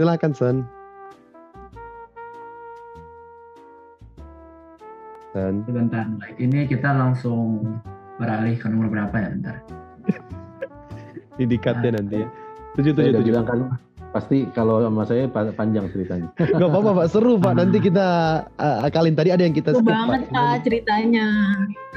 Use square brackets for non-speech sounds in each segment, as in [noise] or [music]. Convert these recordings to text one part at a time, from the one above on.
Silakan Son. Son. Sebentar, ini kita langsung beralih ke nomor berapa ya bentar? [laughs] Indikatnya nanti ya. Tujuh tujuh tujuh. Bilang kan pasti kalau sama saya panjang ceritanya. [laughs] Gak apa-apa Pak, seru Pak. Nanti kita uh, akalin tadi ada yang kita skip. banget Pak ceritanya.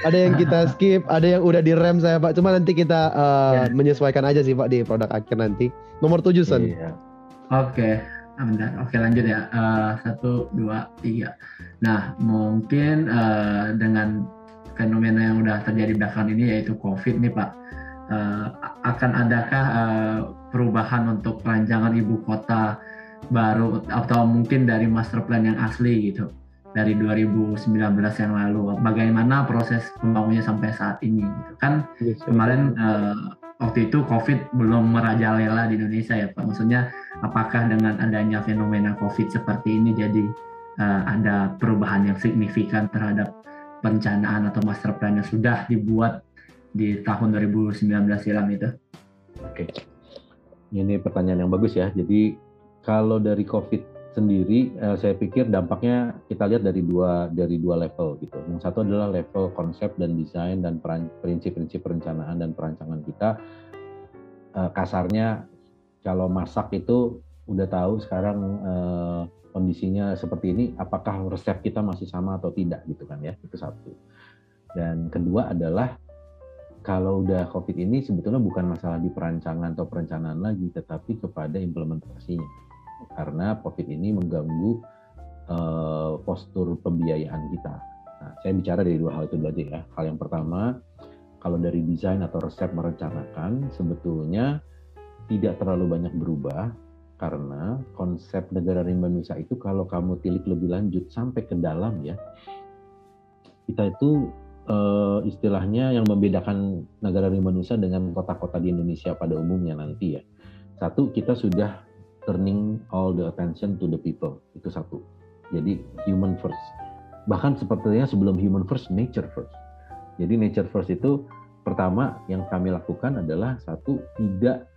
Ada yang kita skip, ada yang udah direm saya Pak. Cuma nanti kita uh, ya. menyesuaikan aja sih Pak di produk akhir nanti. Nomor tujuh Son. Iya. Oke. Ah, bentar. Oke lanjut ya. Uh, satu, dua, tiga. Nah mungkin uh, dengan fenomena yang udah terjadi belakangan ini yaitu COVID nih Pak. Uh, akan adakah uh, perubahan untuk perancangan ibu kota baru atau mungkin dari master plan yang asli gitu dari 2019 yang lalu bagaimana proses pembangunnya sampai saat ini gitu kan yes, kemarin uh, waktu itu COVID belum merajalela di Indonesia ya Pak maksudnya apakah dengan adanya fenomena COVID seperti ini jadi uh, ada perubahan yang signifikan terhadap perencanaan atau master plan yang sudah dibuat di tahun 2019 silam itu? Oke, ini pertanyaan yang bagus ya. Jadi kalau dari COVID sendiri, eh, saya pikir dampaknya kita lihat dari dua dari dua level gitu. Yang satu adalah level konsep dan desain dan prinsip-prinsip perencanaan dan perancangan kita. Eh, kasarnya kalau masak itu udah tahu sekarang eh, kondisinya seperti ini, apakah resep kita masih sama atau tidak gitu kan ya? Itu satu. Dan kedua adalah kalau udah COVID ini sebetulnya bukan masalah di perancangan atau perencanaan lagi, tetapi kepada implementasinya. Karena COVID ini mengganggu uh, postur pembiayaan kita. Nah, saya bicara dari dua hal itu aja ya. Hal yang pertama, kalau dari desain atau resep merencanakan, sebetulnya tidak terlalu banyak berubah karena konsep negara rimba nusa itu kalau kamu tilik lebih lanjut sampai ke dalam ya, kita itu uh, istilahnya yang membedakan negara rimba nusa dengan kota-kota di Indonesia pada umumnya nanti ya. Satu, kita sudah turning all the attention to the people. Itu satu. Jadi human first. Bahkan sepertinya sebelum human first, nature first. Jadi nature first itu pertama yang kami lakukan adalah satu tidak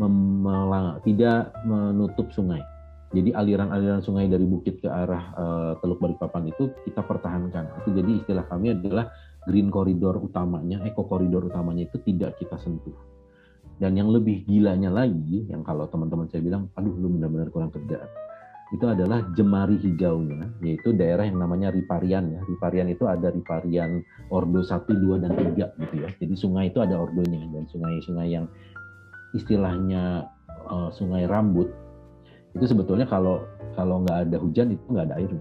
memelang, tidak menutup sungai. Jadi aliran-aliran sungai dari bukit ke arah uh, Teluk Balikpapan itu kita pertahankan. Itu jadi istilah kami adalah green corridor utamanya, eco corridor utamanya itu tidak kita sentuh. Dan yang lebih gilanya lagi, yang kalau teman-teman saya bilang, aduh lu benar-benar kurang kerjaan, itu adalah jemari hijaunya, yaitu daerah yang namanya riparian ya. Riparian itu ada riparian ordo 1, 2, dan 3 gitu ya. Jadi sungai itu ada ordonya, dan sungai-sungai yang istilahnya uh, sungai rambut, itu sebetulnya kalau kalau nggak ada hujan itu nggak ada air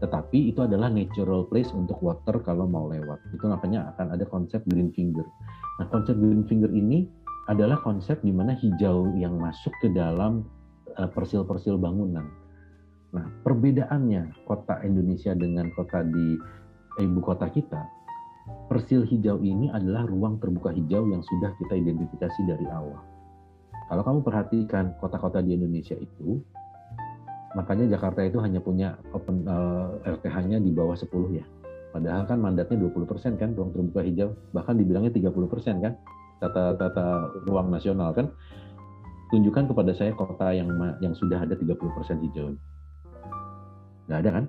tetapi itu adalah natural place untuk water kalau mau lewat. Itu makanya akan ada konsep green finger. Nah, konsep green finger ini adalah konsep di mana hijau yang masuk ke dalam eh, persil-persil bangunan. Nah, perbedaannya kota Indonesia dengan kota di eh, ibu kota kita, persil hijau ini adalah ruang terbuka hijau yang sudah kita identifikasi dari awal. Kalau kamu perhatikan kota-kota di Indonesia itu, makanya Jakarta itu hanya punya open uh, eh, RTH-nya di bawah 10 ya. Padahal kan mandatnya 20% kan ruang terbuka hijau, bahkan dibilangnya 30% kan tata tata ruang nasional kan. Tunjukkan kepada saya kota yang yang sudah ada 30% hijau. Nggak ada kan?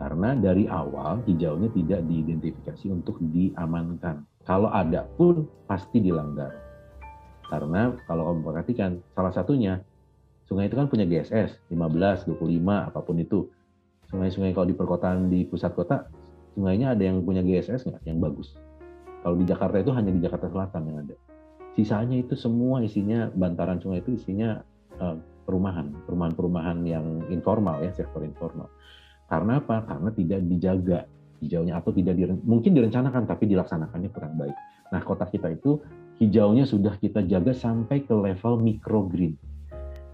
Karena dari awal hijaunya tidak diidentifikasi untuk diamankan. Kalau ada pun pasti dilanggar. Karena kalau kamu perhatikan, salah satunya sungai itu kan punya GSS 15, 25 apa pun itu. Sungai-sungai kalau di perkotaan di pusat kota sungainya ada yang punya GSS nggak yang bagus. Kalau di Jakarta itu hanya di Jakarta Selatan yang ada. Sisanya itu semua isinya bantaran sungai itu isinya uh, perumahan, perumahan-perumahan yang informal ya, sektor informal. Karena apa? Karena tidak dijaga hijaunya atau tidak dire, mungkin direncanakan tapi dilaksanakannya kurang baik. Nah, kota kita itu hijaunya sudah kita jaga sampai ke level microgreen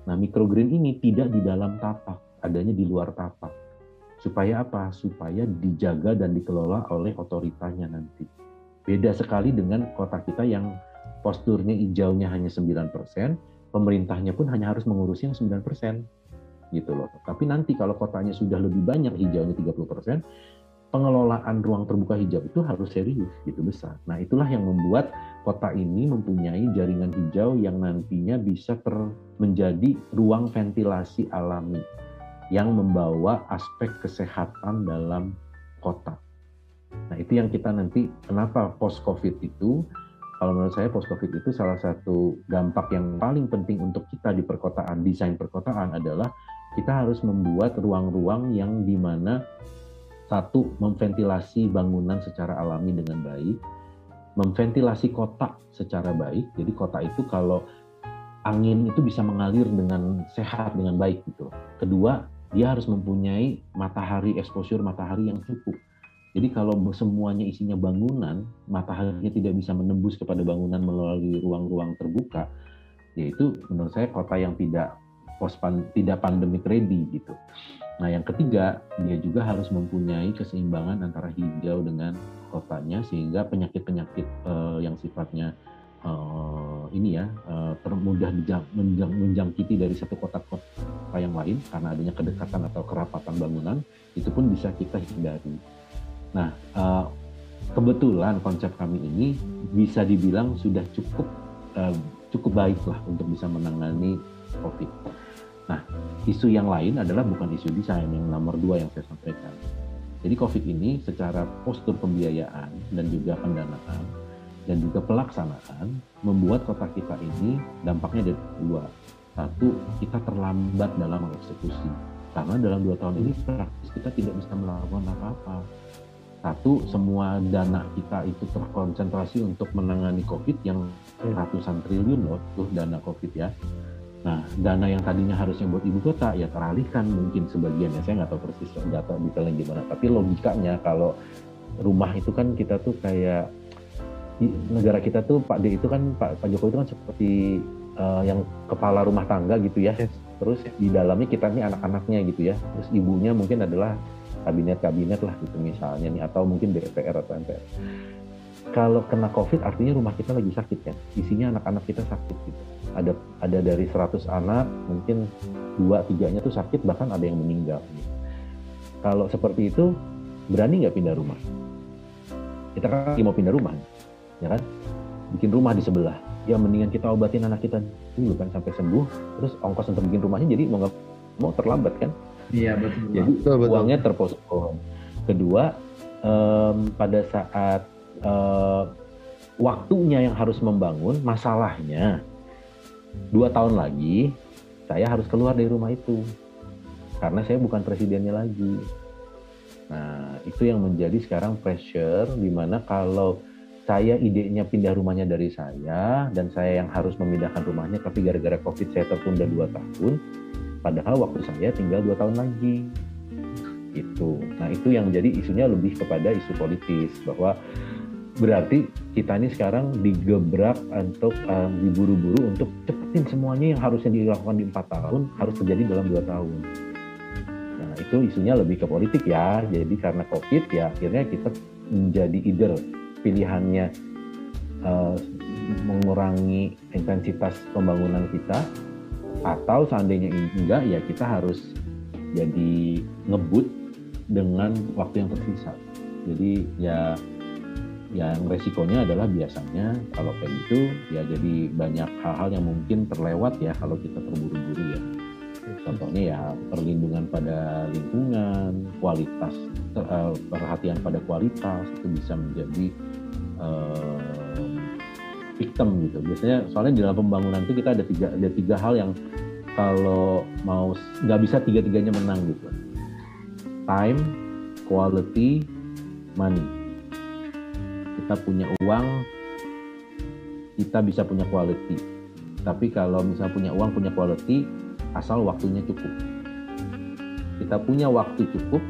Nah, microgreen ini tidak di dalam tapak, adanya di luar tapak. Supaya apa? Supaya dijaga dan dikelola oleh otoritanya nanti. Beda sekali dengan kota kita yang posturnya hijaunya hanya 9%, pemerintahnya pun hanya harus mengurusi yang 9%. Gitu loh. Tapi nanti kalau kotanya sudah lebih banyak hijaunya 30%, pengelolaan ruang terbuka hijau itu harus serius gitu besar. Nah itulah yang membuat kota ini mempunyai jaringan hijau yang nantinya bisa ter menjadi ruang ventilasi alami yang membawa aspek kesehatan dalam kota. Nah itu yang kita nanti kenapa post covid itu kalau menurut saya post covid itu salah satu dampak yang paling penting untuk kita di perkotaan desain perkotaan adalah kita harus membuat ruang-ruang yang di mana satu, memventilasi bangunan secara alami dengan baik, memventilasi kota secara baik. Jadi kota itu kalau angin itu bisa mengalir dengan sehat dengan baik gitu. Kedua, dia harus mempunyai matahari exposure matahari yang cukup. Jadi kalau semuanya isinya bangunan, mataharinya tidak bisa menembus kepada bangunan melalui ruang-ruang terbuka, yaitu menurut saya kota yang tidak post tidak pandemic ready gitu. Nah, yang ketiga, dia juga harus mempunyai keseimbangan antara hijau dengan kotanya sehingga penyakit-penyakit uh, yang sifatnya uh, ini ya uh, termudah menjangkiti dari satu kota ke kota yang lain karena adanya kedekatan atau kerapatan bangunan itu pun bisa kita hindari. Nah, uh, kebetulan konsep kami ini bisa dibilang sudah cukup uh, cukup baik lah untuk bisa menangani COVID. Nah, isu yang lain adalah bukan isu desain yang nomor dua yang saya sampaikan. Jadi COVID ini secara postur pembiayaan dan juga pendanaan dan juga pelaksanaan membuat kota kita ini dampaknya ada dua. Satu, kita terlambat dalam eksekusi. Karena dalam dua tahun ini praktis kita tidak bisa melakukan apa-apa. Satu, semua dana kita itu terkonsentrasi untuk menangani COVID yang ratusan triliun loh, tuh dana COVID ya Nah, dana yang tadinya harusnya buat ibu kota ya teralihkan mungkin sebagian ya saya nggak tahu persis data detailnya gimana. Tapi logikanya kalau rumah itu kan kita tuh kayak negara kita tuh Pak D itu kan Pak, Pak Jokowi itu kan seperti uh, yang kepala rumah tangga gitu ya. Terus di dalamnya kita nih anak-anaknya gitu ya. Terus ibunya mungkin adalah kabinet-kabinet lah gitu misalnya nih atau mungkin DPR atau MPR. Kalau kena COVID artinya rumah kita lagi sakit kan. Isinya anak-anak kita sakit gitu. Ada ada dari 100 anak mungkin dua tiganya tuh sakit bahkan ada yang meninggal. Kalau seperti itu berani nggak pindah rumah? Kita kan lagi mau pindah rumah ya kan? Bikin rumah di sebelah. Ya mendingan kita obatin anak kita dulu kan sampai sembuh. Terus ongkos untuk bikin rumahnya jadi mau nggak mau terlambat kan iya betul jadi betul, betul. uangnya terpospon kedua um, pada saat uh, waktunya yang harus membangun masalahnya dua tahun lagi saya harus keluar dari rumah itu karena saya bukan presidennya lagi. Nah, itu yang menjadi sekarang pressure di mana kalau saya idenya pindah rumahnya dari saya dan saya yang harus memindahkan rumahnya tapi gara-gara covid saya tertunda dua tahun padahal waktu saya tinggal dua tahun lagi itu nah itu yang menjadi isunya lebih kepada isu politis bahwa berarti kita ini sekarang digebrak untuk um, diburu-buru untuk cepetin semuanya yang harusnya dilakukan di empat tahun harus terjadi dalam dua tahun. Nah itu isunya lebih ke politik ya. Jadi karena COVID ya akhirnya kita menjadi either pilihannya uh, mengurangi intensitas pembangunan kita atau seandainya enggak ya kita harus jadi ngebut dengan waktu yang tersisa. Jadi ya yang resikonya adalah biasanya kalau kayak gitu ya jadi banyak hal-hal yang mungkin terlewat ya kalau kita terburu-buru ya contohnya ya perlindungan pada lingkungan kualitas uh, perhatian pada kualitas itu bisa menjadi uh, victim gitu biasanya soalnya di dalam pembangunan itu kita ada tiga ada tiga hal yang kalau mau nggak bisa tiga-tiganya menang gitu time quality money kita punya uang, kita bisa punya quality. Tapi kalau misalnya punya uang, punya quality, asal waktunya cukup. Kita punya waktu cukup,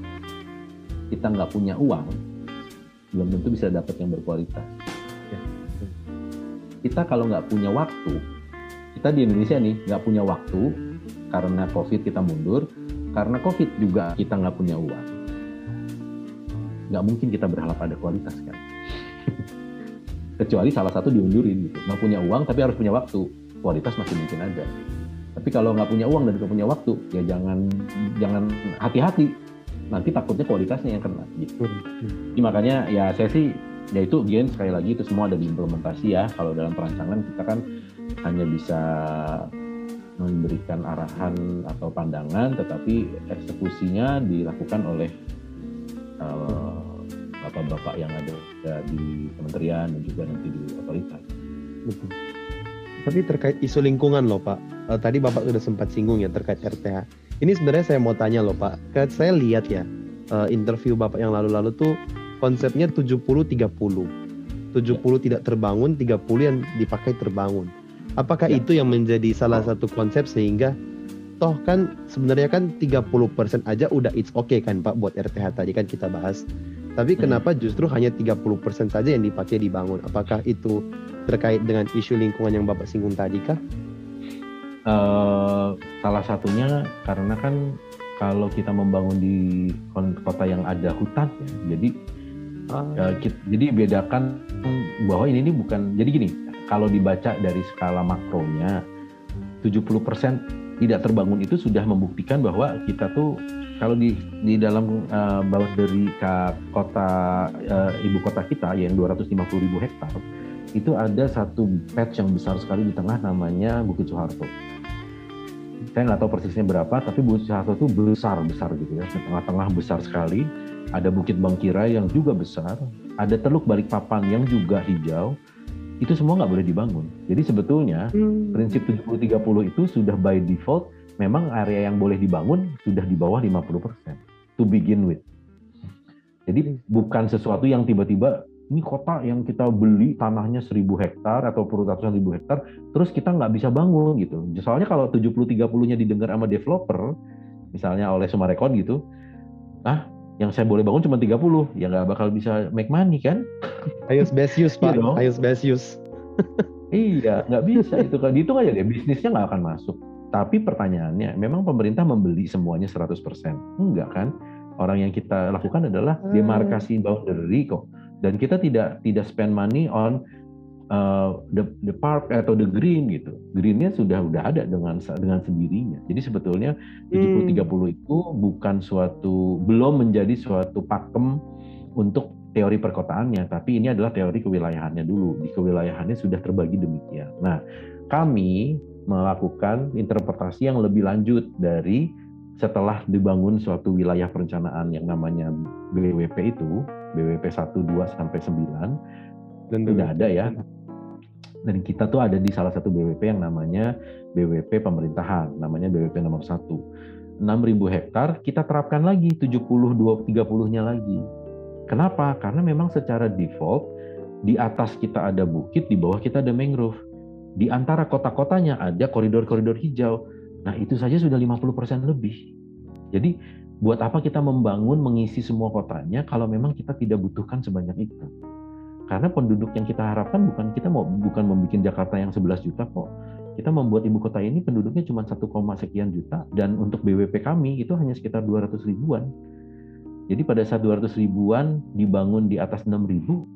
kita nggak punya uang, belum tentu bisa dapat yang berkualitas. Kita kalau nggak punya waktu, kita di Indonesia nih nggak punya waktu karena COVID kita mundur, karena COVID juga kita nggak punya uang. Nggak mungkin kita berharap ada kualitas kan [laughs] kecuali salah satu diundurin gitu nggak punya uang tapi harus punya waktu kualitas masih mungkin ada tapi kalau nggak punya uang dan nggak punya waktu ya jangan jangan hati-hati nanti takutnya kualitasnya yang kena gitu. Hmm. Jadi makanya ya saya sih ya itu again sekali lagi itu semua ada di implementasi ya. Kalau dalam perancangan kita kan hanya bisa memberikan arahan atau pandangan, tetapi eksekusinya dilakukan oleh uh, bapak-bapak yang ada di kementerian dan juga nanti di otoritas. Tapi terkait isu lingkungan loh Pak, uh, tadi Bapak sudah sempat singgung ya terkait RTH. Ini sebenarnya saya mau tanya loh Pak, saya lihat ya uh, interview Bapak yang lalu-lalu tuh konsepnya 70-30. 70 ya. tidak terbangun, 30 yang dipakai terbangun. Apakah ya. itu yang menjadi salah satu konsep sehingga toh kan sebenarnya kan 30% aja udah it's okay kan Pak buat RTH tadi kan kita bahas. Tapi hmm. kenapa justru hanya 30% saja yang dipakai dibangun? Apakah itu terkait dengan isu lingkungan yang Bapak singgung tadi kah? Uh, salah satunya karena kan kalau kita membangun di kota yang ada hutan ya, jadi uh. uh, kita, jadi bedakan bahwa ini, ini bukan jadi gini kalau dibaca dari skala makronya 70% tidak terbangun itu sudah membuktikan bahwa kita tuh kalau di di dalam uh, dari kota uh, ibu kota kita yang 250 ribu hektar itu ada satu patch yang besar sekali di tengah namanya Bukit Soeharto. Saya nggak tahu persisnya berapa, tapi Bukit Soeharto itu besar besar gitu ya, di tengah-tengah besar sekali. Ada Bukit Bangkira yang juga besar, ada Teluk Balikpapan yang juga hijau. Itu semua nggak boleh dibangun. Jadi sebetulnya hmm. prinsip 70-30 itu sudah by default memang area yang boleh dibangun sudah di bawah 50% to begin with. Jadi bukan sesuatu yang tiba-tiba ini kota yang kita beli tanahnya 1000 hektar atau ratusan ribu hektar, terus kita nggak bisa bangun gitu. Soalnya kalau 70-30-nya didengar sama developer, misalnya oleh Sumarekon gitu, ah yang saya boleh bangun cuma 30, ya nggak bakal bisa make money kan? Ayo best use Pak, ayo best use. iya, nggak bisa itu kan. Itu aja deh, bisnisnya nggak akan masuk. Tapi pertanyaannya, memang pemerintah membeli semuanya 100%? Enggak kan? Orang yang kita lakukan adalah hmm. demarkasi boundary kok. Dan kita tidak tidak spend money on uh, the the park atau the green gitu. Greennya sudah udah ada dengan dengan sendirinya. Jadi sebetulnya 70-30 hmm. itu bukan suatu belum menjadi suatu pakem untuk teori perkotaannya, tapi ini adalah teori kewilayahannya dulu. Di kewilayahannya sudah terbagi demikian. Nah, kami melakukan interpretasi yang lebih lanjut dari setelah dibangun suatu wilayah perencanaan yang namanya BWP itu, BWP 1, 2, sampai 9, dan tidak ada ya. Dan kita tuh ada di salah satu BWP yang namanya BWP pemerintahan, namanya BWP nomor 1. 6.000 hektar kita terapkan lagi 70 20 30-nya lagi. Kenapa? Karena memang secara default di atas kita ada bukit, di bawah kita ada mangrove di antara kota-kotanya ada koridor-koridor hijau. Nah, itu saja sudah 50% lebih. Jadi, buat apa kita membangun mengisi semua kotanya kalau memang kita tidak butuhkan sebanyak itu? Karena penduduk yang kita harapkan bukan kita mau bukan membuat Jakarta yang 11 juta kok. Kita membuat ibu kota ini penduduknya cuma 1, sekian juta dan untuk BWP kami itu hanya sekitar 200 ribuan. Jadi pada saat 200 ribuan dibangun di atas 6 ribu,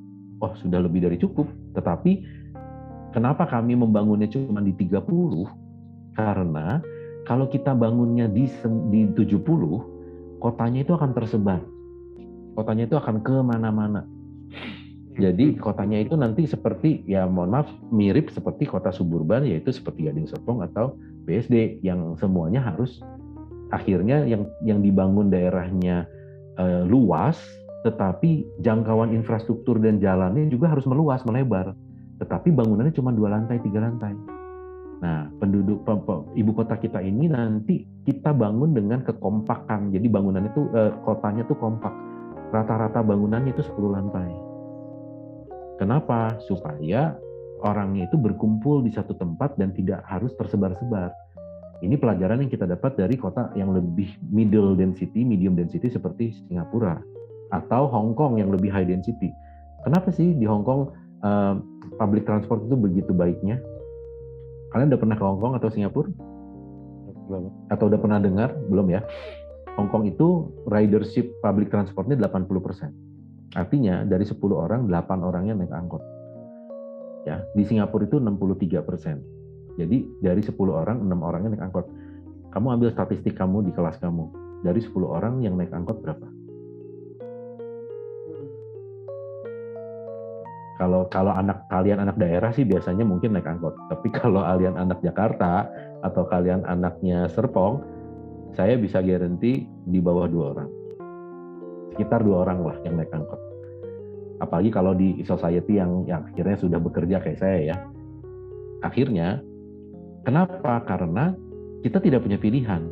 oh sudah lebih dari cukup. Tetapi Kenapa kami membangunnya cuma di 30? Karena kalau kita bangunnya di, di 70, kotanya itu akan tersebar. Kotanya itu akan ke mana-mana. Jadi kotanya itu nanti seperti, ya mohon maaf, mirip seperti kota suburban, yaitu seperti Gading Serpong atau BSD, yang semuanya harus akhirnya yang yang dibangun daerahnya eh, luas, tetapi jangkauan infrastruktur dan jalannya juga harus meluas, melebar tetapi bangunannya cuma dua lantai, tiga lantai. Nah, penduduk ibu kota kita ini nanti kita bangun dengan kekompakan. Jadi bangunannya itu eh, kotanya tuh kompak. Rata-rata bangunannya itu 10 lantai. Kenapa? Supaya orangnya itu berkumpul di satu tempat dan tidak harus tersebar-sebar. Ini pelajaran yang kita dapat dari kota yang lebih middle density, medium density seperti Singapura atau Hong Kong yang lebih high density. Kenapa sih di Hong Kong uh, public transport itu begitu baiknya? Kalian udah pernah ke Hong Kong atau Singapura? Belum. Atau udah pernah dengar? Belum ya? Hong Kong itu ridership public transportnya 80%. Artinya dari 10 orang, 8 orangnya naik angkot. Ya, di Singapura itu 63%. Jadi dari 10 orang, 6 orangnya naik angkot. Kamu ambil statistik kamu di kelas kamu. dari 10 orang yang naik angkot berapa? Kalau kalau anak kalian anak daerah sih biasanya mungkin naik angkot. Tapi [laughs] kalau kalian anak Jakarta atau kalian anaknya Serpong, saya bisa garanti di bawah dua orang. Sekitar dua orang lah yang naik angkot. Apalagi kalau di society yang yang akhirnya sudah bekerja kayak saya ya. Akhirnya, kenapa? Karena kita tidak punya pilihan.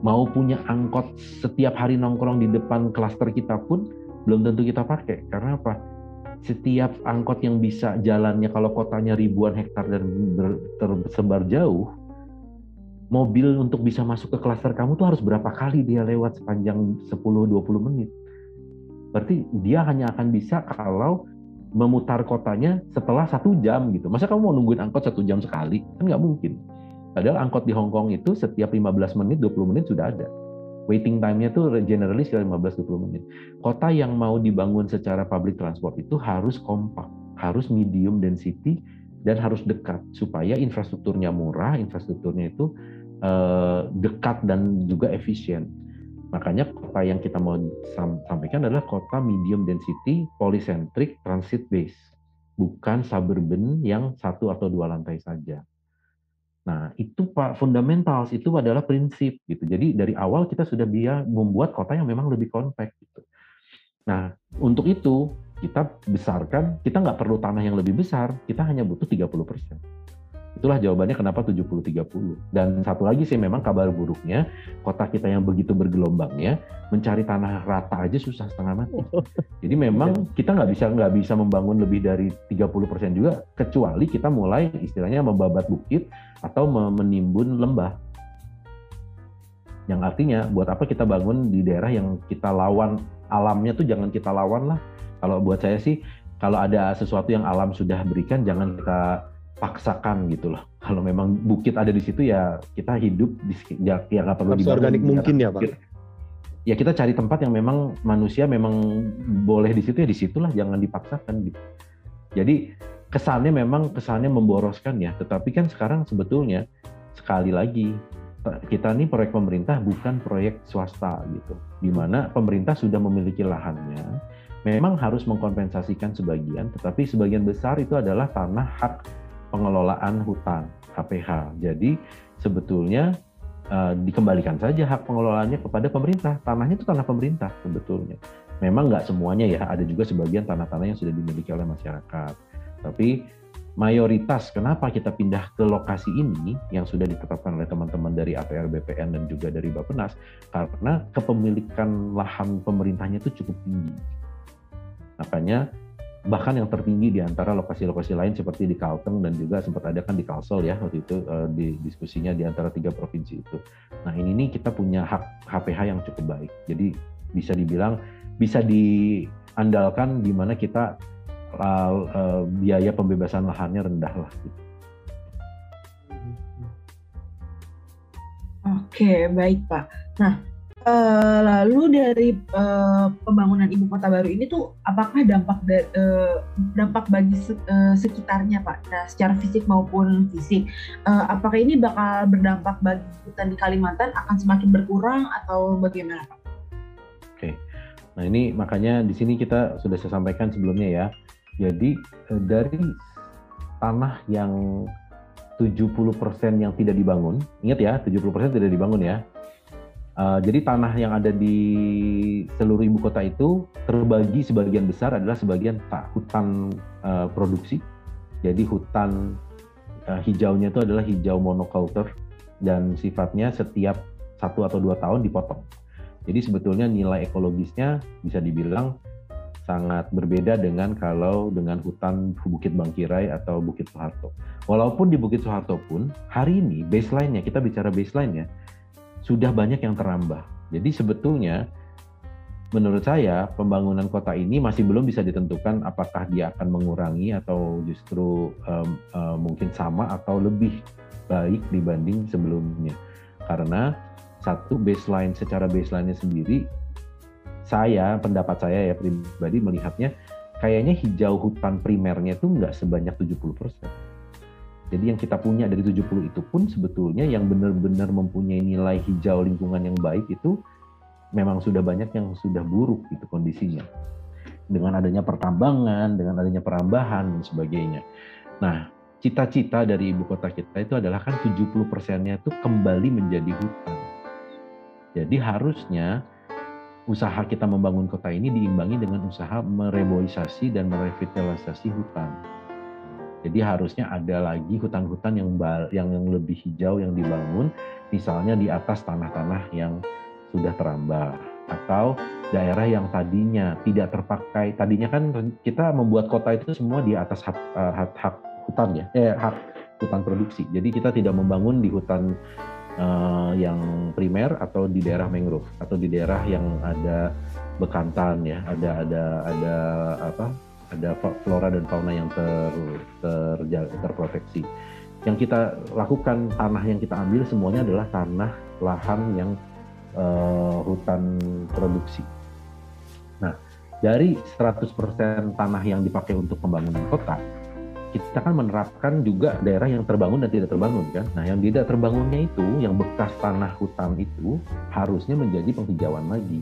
Mau punya angkot setiap hari nongkrong di depan klaster kita pun belum tentu kita pakai. Karena apa? Setiap angkot yang bisa jalannya kalau kotanya ribuan hektar dan tersebar jauh, mobil untuk bisa masuk ke klaster kamu tuh harus berapa kali dia lewat sepanjang 10-20 menit. Berarti dia hanya akan bisa kalau memutar kotanya setelah satu jam gitu. Masa kamu mau nungguin angkot satu jam sekali? Kan nggak mungkin. Padahal angkot di Hong Kong itu setiap 15 menit, 20 menit sudah ada. Waiting time-nya tuh generally sekitar 15-20 menit. Kota yang mau dibangun secara public transport itu harus kompak, harus medium density, dan harus dekat supaya infrastrukturnya murah, infrastrukturnya itu eh, dekat dan juga efisien. Makanya kota yang kita mau sampaikan adalah kota medium density, polycentric, transit base, bukan suburban yang satu atau dua lantai saja. Nah, itu Pak fundamental itu adalah prinsip gitu. Jadi dari awal kita sudah biar membuat kota yang memang lebih kompak gitu. Nah, untuk itu kita besarkan, kita nggak perlu tanah yang lebih besar, kita hanya butuh 30 persen. Itulah jawabannya kenapa 70-30. Dan satu lagi sih memang kabar buruknya, kota kita yang begitu bergelombangnya, mencari tanah rata aja susah setengah mati. [laughs] Jadi memang iya. kita nggak bisa nggak bisa membangun lebih dari 30% juga, kecuali kita mulai istilahnya membabat bukit atau menimbun lembah. Yang artinya buat apa kita bangun di daerah yang kita lawan alamnya tuh jangan kita lawan lah. Kalau buat saya sih kalau ada sesuatu yang alam sudah berikan jangan kita paksakan gitu loh. Kalau memang bukit ada di situ ya kita hidup di ya, ya nggak perlu dibangun. organik mungkin ya pak. Ya kita cari tempat yang memang manusia memang boleh di situ ya di situlah jangan dipaksakan gitu. Jadi kesannya memang kesannya memboroskan ya, tetapi kan sekarang sebetulnya sekali lagi kita ini proyek pemerintah bukan proyek swasta gitu, di mana pemerintah sudah memiliki lahannya, memang harus mengkompensasikan sebagian, tetapi sebagian besar itu adalah tanah hak pengelolaan hutan HPH. Jadi sebetulnya uh, dikembalikan saja hak pengelolaannya kepada pemerintah. Tanahnya itu tanah pemerintah sebetulnya. Memang nggak semuanya ya, ada juga sebagian tanah-tanah yang sudah dimiliki oleh masyarakat. Tapi mayoritas kenapa kita pindah ke lokasi ini yang sudah ditetapkan oleh teman-teman dari APR BPN dan juga dari Bappenas karena kepemilikan lahan pemerintahnya itu cukup tinggi. Makanya bahkan yang tertinggi di antara lokasi-lokasi lain seperti di Kalteng dan juga sempat ada kan di Kalsel ya waktu itu uh, di diskusinya di antara tiga provinsi itu. Nah ini nih kita punya hak HPH yang cukup baik. Jadi bisa dibilang bisa diandalkan di mana kita uh, uh, biaya pembebasan lahannya rendah lah. Gitu. Oke baik Pak. Nah Uh, lalu dari uh, pembangunan ibu kota baru ini tuh apakah dampak da uh, dampak bagi se uh, sekitarnya pak, nah secara fisik maupun fisik, uh, apakah ini bakal berdampak bagi hutan di Kalimantan? Akan semakin berkurang atau bagaimana pak? Oke, nah ini makanya di sini kita sudah saya sampaikan sebelumnya ya, jadi uh, dari tanah yang 70% yang tidak dibangun, ingat ya 70% tidak dibangun ya, Uh, jadi tanah yang ada di seluruh ibu kota itu terbagi sebagian besar adalah sebagian tak hutan uh, produksi. Jadi hutan uh, hijaunya itu adalah hijau monoculture dan sifatnya setiap satu atau dua tahun dipotong. Jadi sebetulnya nilai ekologisnya bisa dibilang sangat berbeda dengan kalau dengan hutan Bukit Bangkirai atau Bukit Soeharto. Walaupun di Bukit Soeharto pun hari ini baseline-nya kita bicara baseline-nya sudah banyak yang terambah. Jadi sebetulnya menurut saya pembangunan kota ini masih belum bisa ditentukan apakah dia akan mengurangi atau justru um, um, mungkin sama atau lebih baik dibanding sebelumnya. Karena satu baseline secara baseline-nya sendiri saya pendapat saya ya pribadi melihatnya kayaknya hijau hutan primernya itu nggak sebanyak 70 persen jadi yang kita punya dari 70 itu pun sebetulnya yang benar-benar mempunyai nilai hijau lingkungan yang baik itu memang sudah banyak yang sudah buruk gitu kondisinya dengan adanya pertambangan, dengan adanya perambahan dan sebagainya. Nah, cita-cita dari ibu kota kita itu adalah kan 70 persennya itu kembali menjadi hutan. Jadi harusnya usaha kita membangun kota ini diimbangi dengan usaha mereboisasi dan merevitalisasi hutan. Jadi harusnya ada lagi hutan-hutan yang yang yang lebih hijau yang dibangun, misalnya di atas tanah-tanah yang sudah terambah atau daerah yang tadinya tidak terpakai. Tadinya kan kita membuat kota itu semua di atas hak, eh, hak, hak hutan ya, eh, hak hutan produksi. Jadi kita tidak membangun di hutan uh, yang primer atau di daerah mangrove atau di daerah yang ada bekantan ya, ada ada ada apa? Ada flora dan fauna yang ter, ter terproteksi. Yang kita lakukan tanah yang kita ambil semuanya adalah tanah lahan yang uh, hutan produksi. Nah, dari 100% tanah yang dipakai untuk pembangunan kota, kita kan menerapkan juga daerah yang terbangun dan tidak terbangun kan. Nah, yang tidak terbangunnya itu, yang bekas tanah hutan itu harusnya menjadi penghijauan lagi.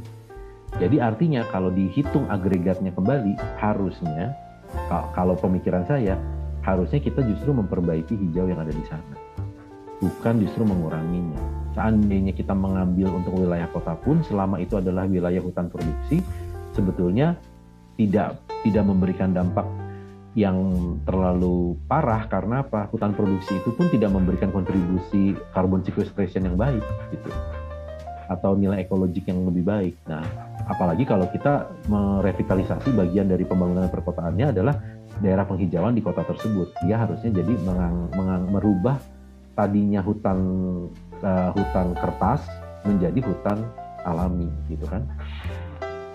Jadi artinya kalau dihitung agregatnya kembali, harusnya kalau pemikiran saya, harusnya kita justru memperbaiki hijau yang ada di sana. Bukan justru menguranginya seandainya kita mengambil untuk wilayah kota pun selama itu adalah wilayah hutan produksi sebetulnya tidak tidak memberikan dampak yang terlalu parah karena apa hutan produksi itu pun tidak memberikan kontribusi carbon sequestration yang baik gitu atau nilai ekologik yang lebih baik. Nah, apalagi kalau kita merevitalisasi bagian dari pembangunan perkotaannya adalah daerah penghijauan di kota tersebut. Dia harusnya jadi mengang, mengang, merubah tadinya hutan uh, hutan kertas menjadi hutan alami gitu kan.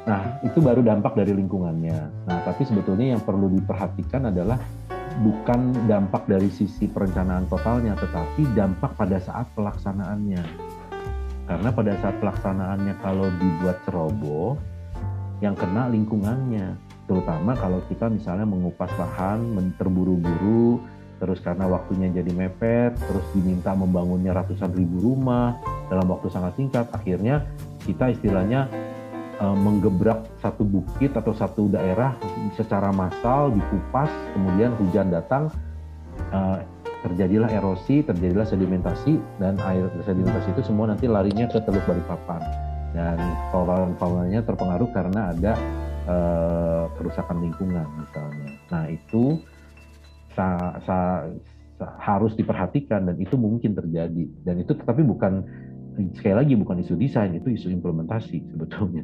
Nah, itu baru dampak dari lingkungannya. Nah, tapi sebetulnya yang perlu diperhatikan adalah bukan dampak dari sisi perencanaan totalnya, tetapi dampak pada saat pelaksanaannya. Karena pada saat pelaksanaannya kalau dibuat ceroboh, yang kena lingkungannya. Terutama kalau kita misalnya mengupas lahan, terburu-buru, terus karena waktunya jadi mepet, terus diminta membangunnya ratusan ribu rumah dalam waktu sangat singkat, akhirnya kita istilahnya uh, menggebrak satu bukit atau satu daerah secara massal dikupas, kemudian hujan datang, uh, terjadilah erosi, terjadilah sedimentasi dan air sedimentasi itu semua nanti larinya ke Teluk Balikpapan. Dan fauna-faunanya terpengaruh karena ada uh, kerusakan lingkungan misalnya. Nah itu sa, sa, sa, harus diperhatikan dan itu mungkin terjadi. Dan itu tapi bukan sekali lagi bukan isu desain itu isu implementasi sebetulnya.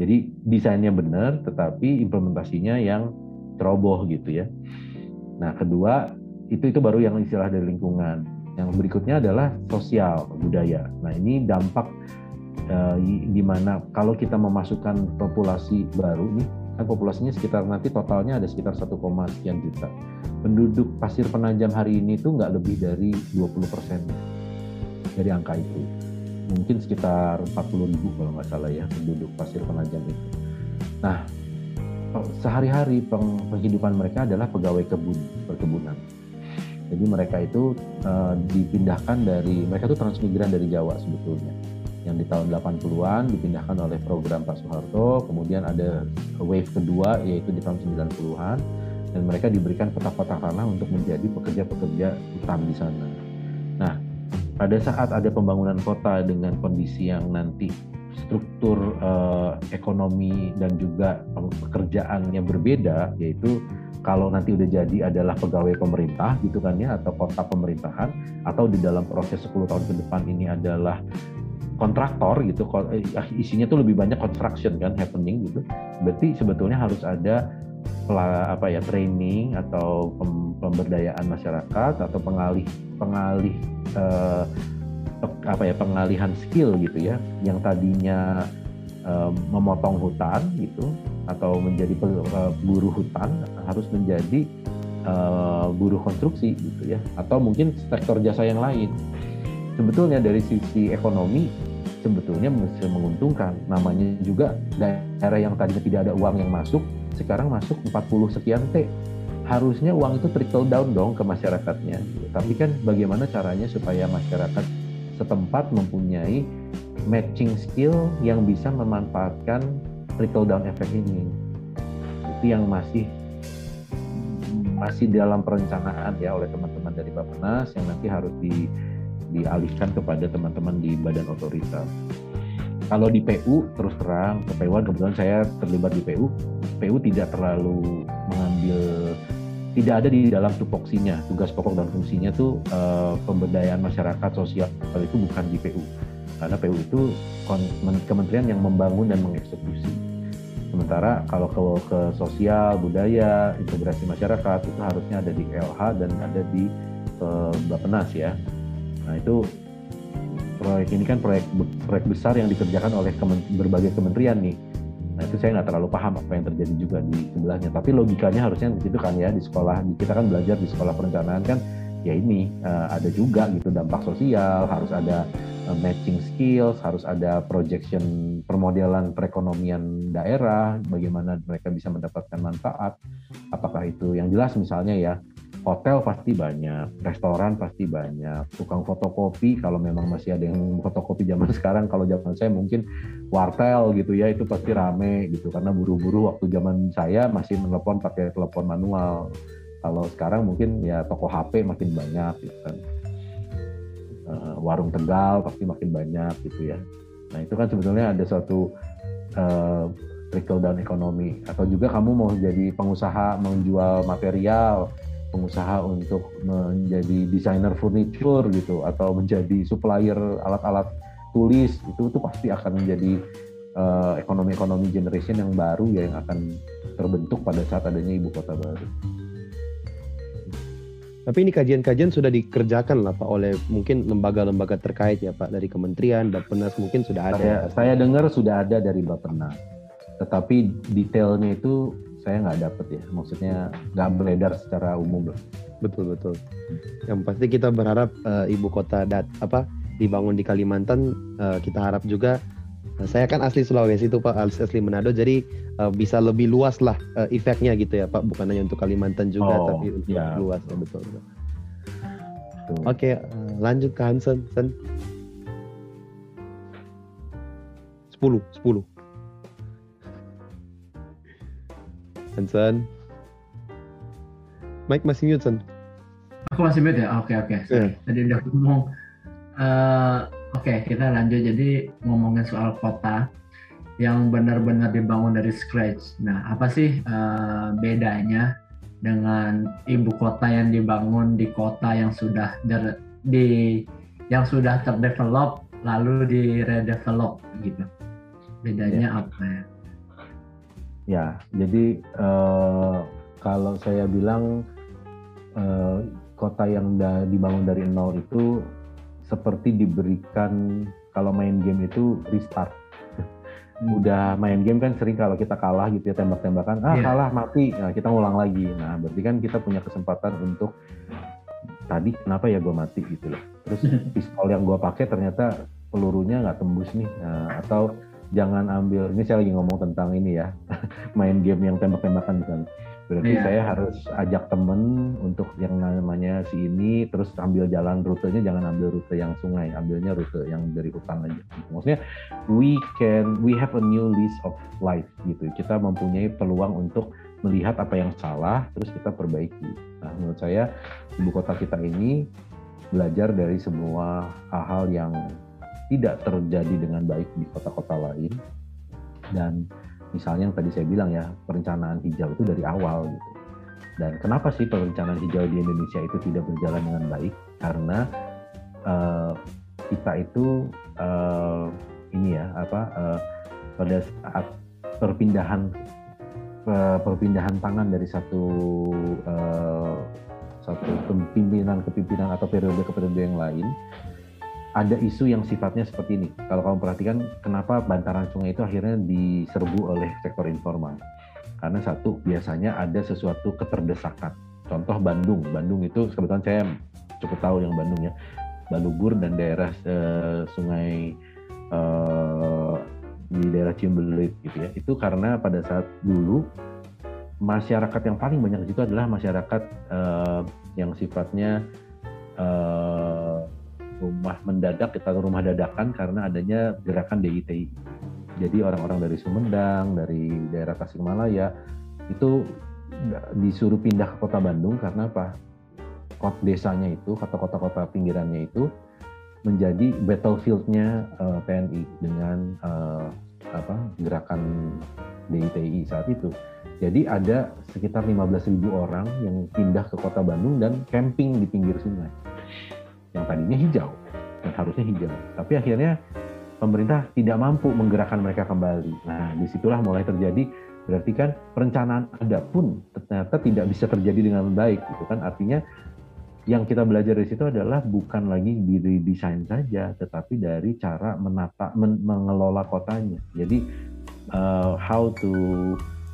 Jadi desainnya benar tetapi implementasinya yang teroboh gitu ya. Nah kedua itu itu baru yang istilah dari lingkungan yang berikutnya adalah sosial budaya nah ini dampak uh, di mana kalau kita memasukkan populasi baru nih kan populasinya sekitar nanti totalnya ada sekitar 1, sekian juta penduduk pasir penajam hari ini tuh nggak lebih dari 20 persen dari angka itu. Mungkin sekitar 40 ribu kalau nggak salah ya penduduk pasir penajam itu. Nah, sehari-hari penghidupan mereka adalah pegawai kebun, perkebunan. Jadi mereka itu uh, dipindahkan dari, mereka itu transmigran dari Jawa sebetulnya. Yang di tahun 80-an dipindahkan oleh program Pak Soeharto, kemudian ada wave kedua yaitu di tahun 90-an, dan mereka diberikan petak-petak tanah untuk menjadi pekerja-pekerja hutan di sana. Nah, pada saat ada pembangunan kota dengan kondisi yang nanti struktur eh, ekonomi dan juga pekerjaan yang berbeda, yaitu kalau nanti udah jadi adalah pegawai pemerintah gitu kan ya atau kota pemerintahan atau di dalam proses 10 tahun ke depan ini adalah kontraktor gitu eh, isinya tuh lebih banyak construction kan happening gitu. Berarti sebetulnya harus ada apa ya training atau pemberdayaan masyarakat atau pengalih pengalih eh, apa ya pengalihan skill gitu ya yang tadinya eh, memotong hutan gitu atau menjadi eh, buruh hutan harus menjadi eh, buruh konstruksi gitu ya atau mungkin sektor jasa yang lain sebetulnya dari sisi ekonomi sebetulnya menguntungkan namanya juga daerah yang tadinya tidak ada uang yang masuk sekarang masuk 40 sekian T. Harusnya uang itu trickle down dong ke masyarakatnya. Tapi kan bagaimana caranya supaya masyarakat setempat mempunyai matching skill yang bisa memanfaatkan trickle down effect ini. Itu yang masih masih dalam perencanaan ya oleh teman-teman dari Bappenas yang nanti harus di, dialihkan kepada teman-teman di badan otorita. Kalau di PU terus terang ke PU kebetulan saya terlibat di PU, PU tidak terlalu mengambil tidak ada di dalam tupoksinya tugas pokok dan fungsinya tuh uh, pemberdayaan masyarakat sosial itu bukan di PU karena PU itu kementerian yang membangun dan mengeksekusi. Sementara kalau ke, ke sosial budaya integrasi masyarakat itu harusnya ada di LH dan ada di uh, Bappenas ya. Nah itu proyek ini kan proyek proyek besar yang dikerjakan oleh kemen, berbagai kementerian nih. Nah itu saya nggak terlalu paham apa yang terjadi juga di sebelahnya. Tapi logikanya harusnya di situ kan ya di sekolah kita kan belajar di sekolah perencanaan kan ya ini uh, ada juga gitu dampak sosial, harus ada matching skills, harus ada projection permodelan perekonomian daerah, bagaimana mereka bisa mendapatkan manfaat. Apakah itu yang jelas misalnya ya hotel pasti banyak, restoran pasti banyak, tukang fotokopi kalau memang masih ada yang fotokopi zaman [laughs] sekarang, kalau zaman saya mungkin wartel gitu ya itu pasti rame gitu karena buru-buru waktu zaman saya masih menelepon pakai telepon manual. Kalau sekarang mungkin ya toko HP makin banyak gitu kan. Uh, warung Tegal pasti makin banyak gitu ya. Nah itu kan sebetulnya ada suatu uh, trickle down ekonomi atau juga kamu mau jadi pengusaha menjual material pengusaha untuk menjadi desainer furniture gitu atau menjadi supplier alat-alat tulis itu itu pasti akan menjadi uh, ekonomi-ekonomi generation yang baru ya yang akan terbentuk pada saat adanya ibu kota baru. Tapi ini kajian-kajian sudah dikerjakan lah Pak oleh mungkin lembaga-lembaga terkait ya Pak dari kementerian, Bappenas mungkin sudah ada. Saya, saya dengar sudah ada dari Bappenas. Tetapi detailnya itu saya nggak dapet ya maksudnya nggak beredar secara umum betul betul yang pasti kita berharap uh, ibu kota dat apa dibangun di Kalimantan uh, kita harap juga saya kan asli Sulawesi itu Pak asli, asli Manado jadi uh, bisa lebih luas lah uh, efeknya gitu ya Pak bukan hanya untuk Kalimantan juga oh, tapi untuk ya. luas ya betul, betul. Oke, okay, uh, lanjut ke Hansen. Sen. 10, 10. Hansen. Mike masih mute, Sen. Aku masih mute ya? Oke, oke. Yeah. Tadi udah ngomong. Uh, oke, okay, kita lanjut. Jadi ngomongin soal kota yang benar-benar dibangun dari scratch. Nah, apa sih uh, bedanya dengan ibu kota yang dibangun di kota yang sudah der, di yang sudah terdevelop lalu di redevelop gitu? Bedanya yeah. apa ya? Ya, jadi uh, kalau saya bilang uh, kota yang dibangun dari nol itu seperti diberikan kalau main game itu restart. Hmm. Udah main game kan sering kalau kita kalah gitu ya tembak-tembakan, ah yeah. kalah mati, nah kita ngulang lagi. Nah berarti kan kita punya kesempatan untuk tadi kenapa ya gue mati gitu loh. Terus [laughs] pistol yang gue pakai ternyata pelurunya nggak tembus nih, nah, atau jangan ambil ini saya lagi ngomong tentang ini ya [laughs] main game yang tembak-tembakan misalnya berarti yeah. saya harus ajak temen untuk yang namanya si ini terus ambil jalan rutenya jangan ambil rute yang sungai ambilnya rute yang dari hutan aja. Maksudnya we can we have a new list of life gitu. Kita mempunyai peluang untuk melihat apa yang salah terus kita perbaiki. Nah menurut saya ibu kota kita ini belajar dari semua hal-hal yang tidak terjadi dengan baik di kota-kota lain. Dan misalnya yang tadi saya bilang ya perencanaan hijau itu dari awal gitu. Dan kenapa sih perencanaan hijau di Indonesia itu tidak berjalan dengan baik? Karena uh, kita itu uh, ini ya apa uh, pada saat perpindahan perpindahan tangan dari satu uh, satu pimpinan ke pimpinan atau periode ke periode yang lain ada isu yang sifatnya seperti ini. Kalau kamu perhatikan, kenapa bantaran sungai itu akhirnya diserbu oleh sektor informal? Karena satu, biasanya ada sesuatu keterdesakan. Contoh Bandung. Bandung itu kebetulan saya cukup tahu yang Bandung ya. Balubur dan daerah uh, sungai uh, di daerah Ciumbelit gitu ya. Itu karena pada saat dulu masyarakat yang paling banyak di situ adalah masyarakat uh, yang sifatnya uh, rumah mendadak kita rumah dadakan karena adanya gerakan DITI. Jadi orang-orang dari Sumedang, dari daerah Tasikmalaya itu disuruh pindah ke kota Bandung karena apa? Kota desanya itu, kata kota-kota pinggirannya itu menjadi battlefieldnya uh, eh, TNI dengan uh, apa gerakan DITI saat itu. Jadi ada sekitar 15.000 orang yang pindah ke kota Bandung dan camping di pinggir sungai. Yang tadinya hijau dan harusnya hijau. Tapi akhirnya pemerintah tidak mampu menggerakkan mereka kembali. Nah, di situlah mulai terjadi berarti kan perencanaan ada pun ternyata tidak bisa terjadi dengan baik gitu kan artinya yang kita belajar dari situ adalah bukan lagi diri desain saja tetapi dari cara menata men, mengelola kotanya jadi uh, how to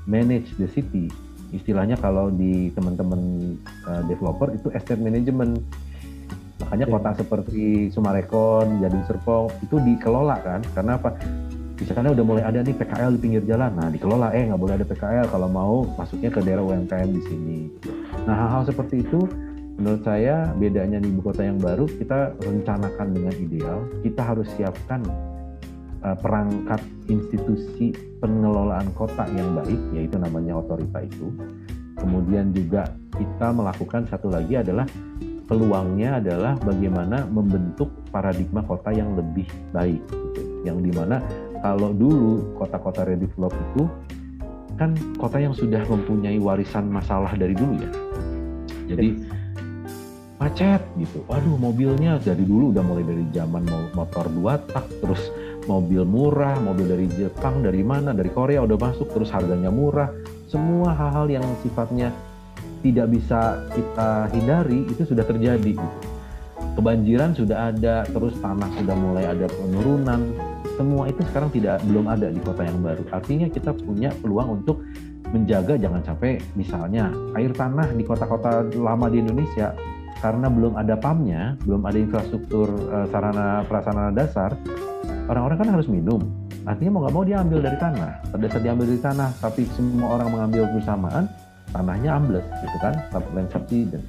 manage the city istilahnya kalau di teman-teman uh, developer itu estate management makanya kota seperti Sumarekon, Gading Serpong itu dikelola kan karena apa di sana udah mulai ada nih PKL di pinggir jalan. Nah, dikelola eh nggak boleh ada PKL kalau mau masuknya ke daerah UMKM di sini. Nah, hal-hal seperti itu menurut saya bedanya di ibu kota yang baru kita rencanakan dengan ideal. Kita harus siapkan uh, perangkat institusi pengelolaan kota yang baik, yaitu namanya otorita itu. Kemudian juga kita melakukan satu lagi adalah peluangnya adalah bagaimana membentuk paradigma kota yang lebih baik, gitu. yang di mana kalau dulu kota-kota redevelop itu kan kota yang sudah mempunyai warisan masalah dari dulu ya. Jadi macet gitu. Waduh mobilnya dari dulu udah mulai dari zaman motor dua tak terus mobil murah, mobil dari Jepang, dari mana, dari Korea udah masuk terus harganya murah. Semua hal-hal yang sifatnya tidak bisa kita hindari itu sudah terjadi. Kebanjiran sudah ada, terus tanah sudah mulai ada penurunan, semua itu sekarang tidak belum ada di kota yang baru. Artinya kita punya peluang untuk menjaga jangan sampai misalnya air tanah di kota-kota lama di Indonesia karena belum ada PAM-nya, belum ada infrastruktur uh, sarana prasarana dasar, orang-orang kan harus minum. Artinya mau nggak mau dia ambil dari tanah. Pada saat diambil dari tanah, tapi semua orang mengambil bersamaan, tanahnya ambles, gitu kan, land subsidence.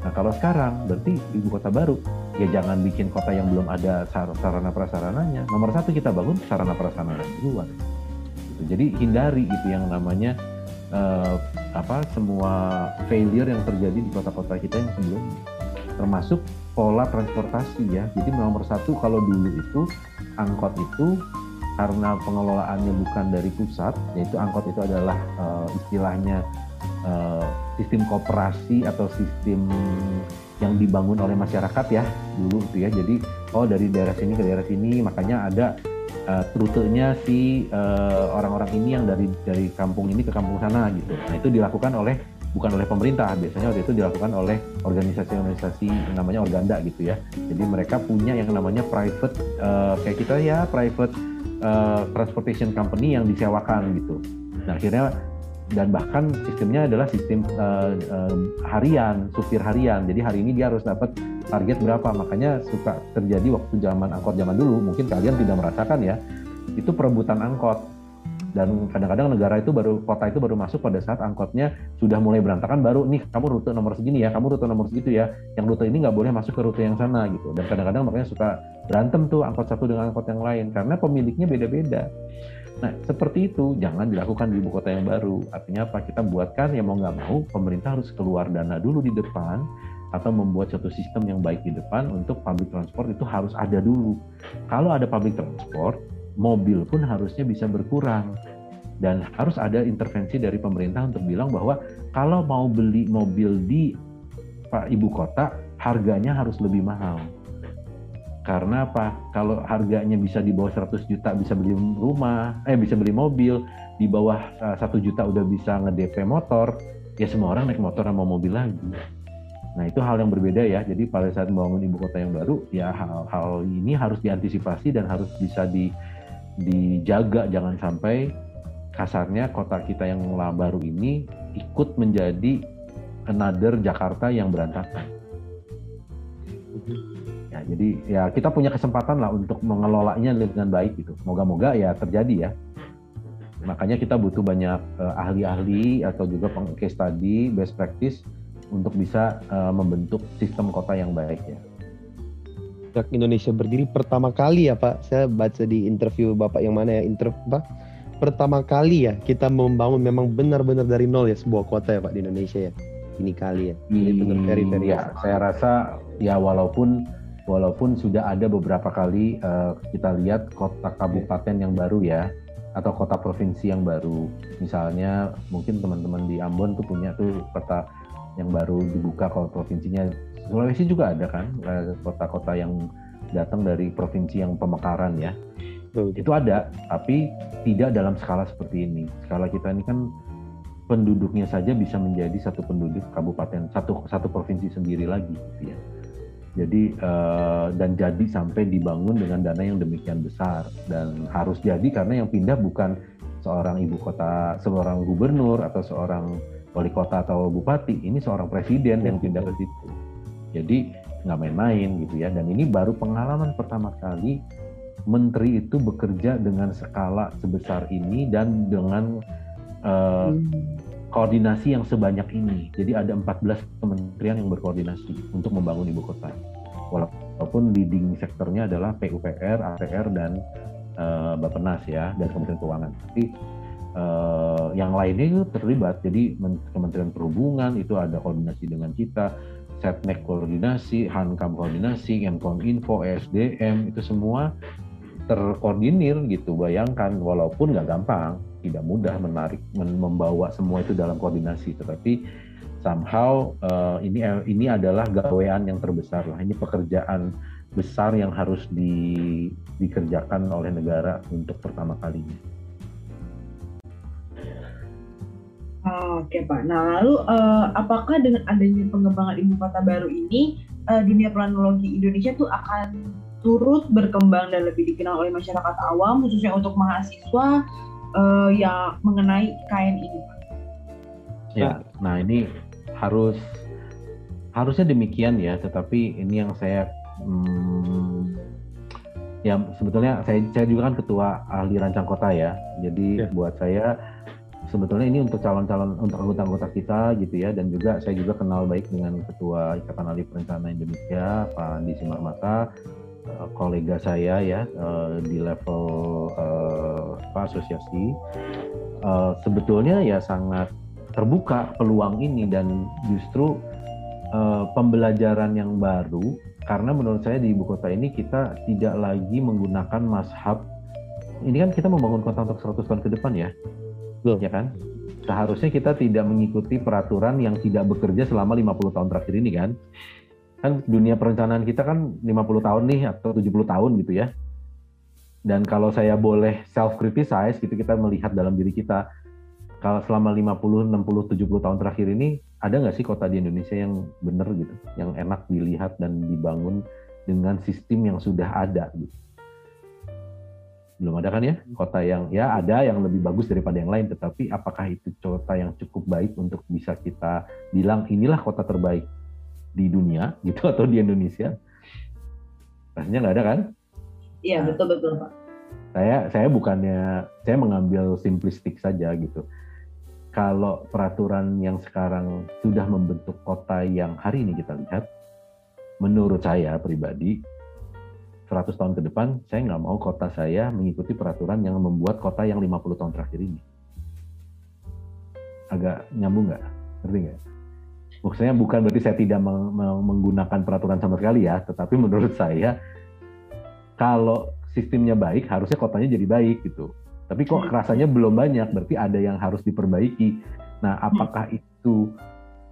Nah kalau sekarang berarti ibu kota baru ya jangan bikin kota yang belum ada sarana prasarananya. Nomor satu kita bangun sarana prasarana duluan. Gitu. Jadi hindari itu yang namanya uh, apa semua failure yang terjadi di kota-kota kita yang sebelumnya. Termasuk pola transportasi ya. Jadi nomor satu kalau dulu itu angkot itu karena pengelolaannya bukan dari pusat, yaitu angkot itu adalah uh, istilahnya uh, sistem kooperasi atau sistem yang dibangun oleh masyarakat ya dulu tuh ya. Jadi oh dari daerah sini ke daerah sini makanya ada uh, rutenya si uh, orang-orang ini yang dari dari kampung ini ke kampung sana gitu. Nah itu dilakukan oleh bukan oleh pemerintah. Biasanya waktu itu dilakukan oleh organisasi-organisasi namanya organda gitu ya. Jadi mereka punya yang namanya private uh, kayak kita ya private uh, transportation company yang disewakan gitu. Nah akhirnya dan bahkan sistemnya adalah sistem uh, uh, harian, supir harian. Jadi hari ini dia harus dapat target berapa. Makanya suka terjadi waktu zaman angkot zaman dulu, mungkin kalian tidak merasakan ya, itu perebutan angkot. Dan kadang-kadang negara itu baru kota itu baru masuk pada saat angkotnya sudah mulai berantakan baru nih kamu rute nomor segini ya, kamu rute nomor segitu ya. Yang rute ini nggak boleh masuk ke rute yang sana gitu. Dan kadang-kadang makanya suka berantem tuh angkot satu dengan angkot yang lain karena pemiliknya beda-beda. Nah, seperti itu jangan dilakukan di ibu kota yang baru. Artinya apa? Kita buatkan ya mau nggak mau pemerintah harus keluar dana dulu di depan atau membuat satu sistem yang baik di depan untuk public transport itu harus ada dulu. Kalau ada public transport, mobil pun harusnya bisa berkurang dan harus ada intervensi dari pemerintah untuk bilang bahwa kalau mau beli mobil di Pak Ibu Kota harganya harus lebih mahal karena apa? Kalau harganya bisa di bawah 100 juta bisa beli rumah, eh bisa beli mobil, di bawah eh, satu juta udah bisa nge-DP motor, ya semua orang naik motor sama mobil lagi. Nah itu hal yang berbeda ya. Jadi pada saat membangun ibu kota yang baru, ya hal-hal ini harus diantisipasi dan harus bisa di, dijaga jangan sampai kasarnya kota kita yang baru ini ikut menjadi another Jakarta yang berantakan. Ya, jadi ya kita punya kesempatan lah untuk mengelolanya dengan baik gitu. Moga-moga ya terjadi ya. Makanya kita butuh banyak uh, ahli-ahli atau juga case study, best practice untuk bisa uh, membentuk sistem kota yang baik ya. sejak Indonesia berdiri pertama kali ya Pak, saya baca di interview Bapak yang mana ya, interview Pak, pertama kali ya kita membangun memang benar-benar dari nol ya sebuah kota ya Pak di Indonesia ya. Ini kali ya. Ini benar very very ya, saya rasa ya walaupun walaupun sudah ada beberapa kali uh, kita lihat kota kabupaten yang baru ya atau kota provinsi yang baru. Misalnya mungkin teman-teman di Ambon tuh punya tuh kota yang baru dibuka kalau provinsinya Sulawesi juga ada kan eh, kota-kota yang datang dari provinsi yang pemekaran ya. Betul. Itu ada, tapi tidak dalam skala seperti ini. Skala kita ini kan penduduknya saja bisa menjadi satu penduduk kabupaten satu satu provinsi sendiri lagi gitu ya. Jadi uh, dan jadi sampai dibangun dengan dana yang demikian besar dan harus jadi karena yang pindah bukan seorang ibu kota, seorang gubernur atau seorang wali kota atau bupati, ini seorang presiden yang pindah ke situ. Jadi nggak main-main gitu ya. Dan ini baru pengalaman pertama kali menteri itu bekerja dengan skala sebesar ini dan dengan uh, koordinasi yang sebanyak ini. Jadi ada 14 kementerian yang berkoordinasi untuk membangun ibu kota. Walaupun leading sektornya adalah PUPR, APR dan uh, Bappenas ya dan Kementerian Keuangan. Tapi uh, yang lainnya itu terlibat. Jadi Kementerian Perhubungan itu ada koordinasi dengan kita, Setnek koordinasi, Hankam koordinasi, Info, SDM itu semua terkoordinir gitu. Bayangkan walaupun nggak gampang, tidak mudah menarik membawa semua itu dalam koordinasi, tetapi somehow uh, ini ini adalah gawean yang terbesar lah. Ini pekerjaan besar yang harus di, dikerjakan oleh negara untuk pertama kalinya. Oke Pak. Nah lalu uh, apakah dengan adanya pengembangan ibu kota baru ini uh, dunia planologi Indonesia tuh akan turut berkembang dan lebih dikenal oleh masyarakat awam khususnya untuk mahasiswa uh, yang mengenai KN ini Pak? Ya, nah ini harus harusnya demikian ya, tetapi ini yang saya hmm, ya sebetulnya saya saya juga kan ketua ahli rancang kota ya, jadi ya. buat saya sebetulnya ini untuk calon-calon untuk anggota-anggota kita gitu ya dan juga saya juga kenal baik dengan ketua Ikatan Ahli Perencana Indonesia Pak Andi Simarmata eh, kolega saya ya eh, di level uh, asosiasi sebetulnya ya sangat terbuka peluang ini dan justru pembelajaran yang baru karena menurut saya di ibu kota ini kita tidak lagi menggunakan mashab ini kan kita membangun kota untuk 100 tahun ke depan ya Betul. Ya kan? Seharusnya kita tidak mengikuti peraturan yang tidak bekerja selama 50 tahun terakhir ini kan. Kan dunia perencanaan kita kan 50 tahun nih atau 70 tahun gitu ya. Dan kalau saya boleh self criticize gitu kita melihat dalam diri kita kalau selama 50, 60, 70 tahun terakhir ini ada nggak sih kota di Indonesia yang benar gitu, yang enak dilihat dan dibangun dengan sistem yang sudah ada gitu? Belum ada kan ya? Kota yang ya ada yang lebih bagus daripada yang lain tetapi apakah itu kota yang cukup baik untuk bisa kita bilang inilah kota terbaik di dunia gitu atau di Indonesia rasanya nggak ada kan iya nah, betul betul pak saya saya bukannya saya mengambil simplistik saja gitu kalau peraturan yang sekarang sudah membentuk kota yang hari ini kita lihat menurut saya pribadi 100 tahun ke depan, saya nggak mau kota saya mengikuti peraturan yang membuat kota yang 50 tahun terakhir ini. Agak nyambung nggak? Ngerti nggak? Maksudnya bukan berarti saya tidak menggunakan peraturan sama sekali ya, tetapi menurut saya kalau sistemnya baik, harusnya kotanya jadi baik gitu. Tapi kok rasanya belum banyak, berarti ada yang harus diperbaiki. Nah, apakah itu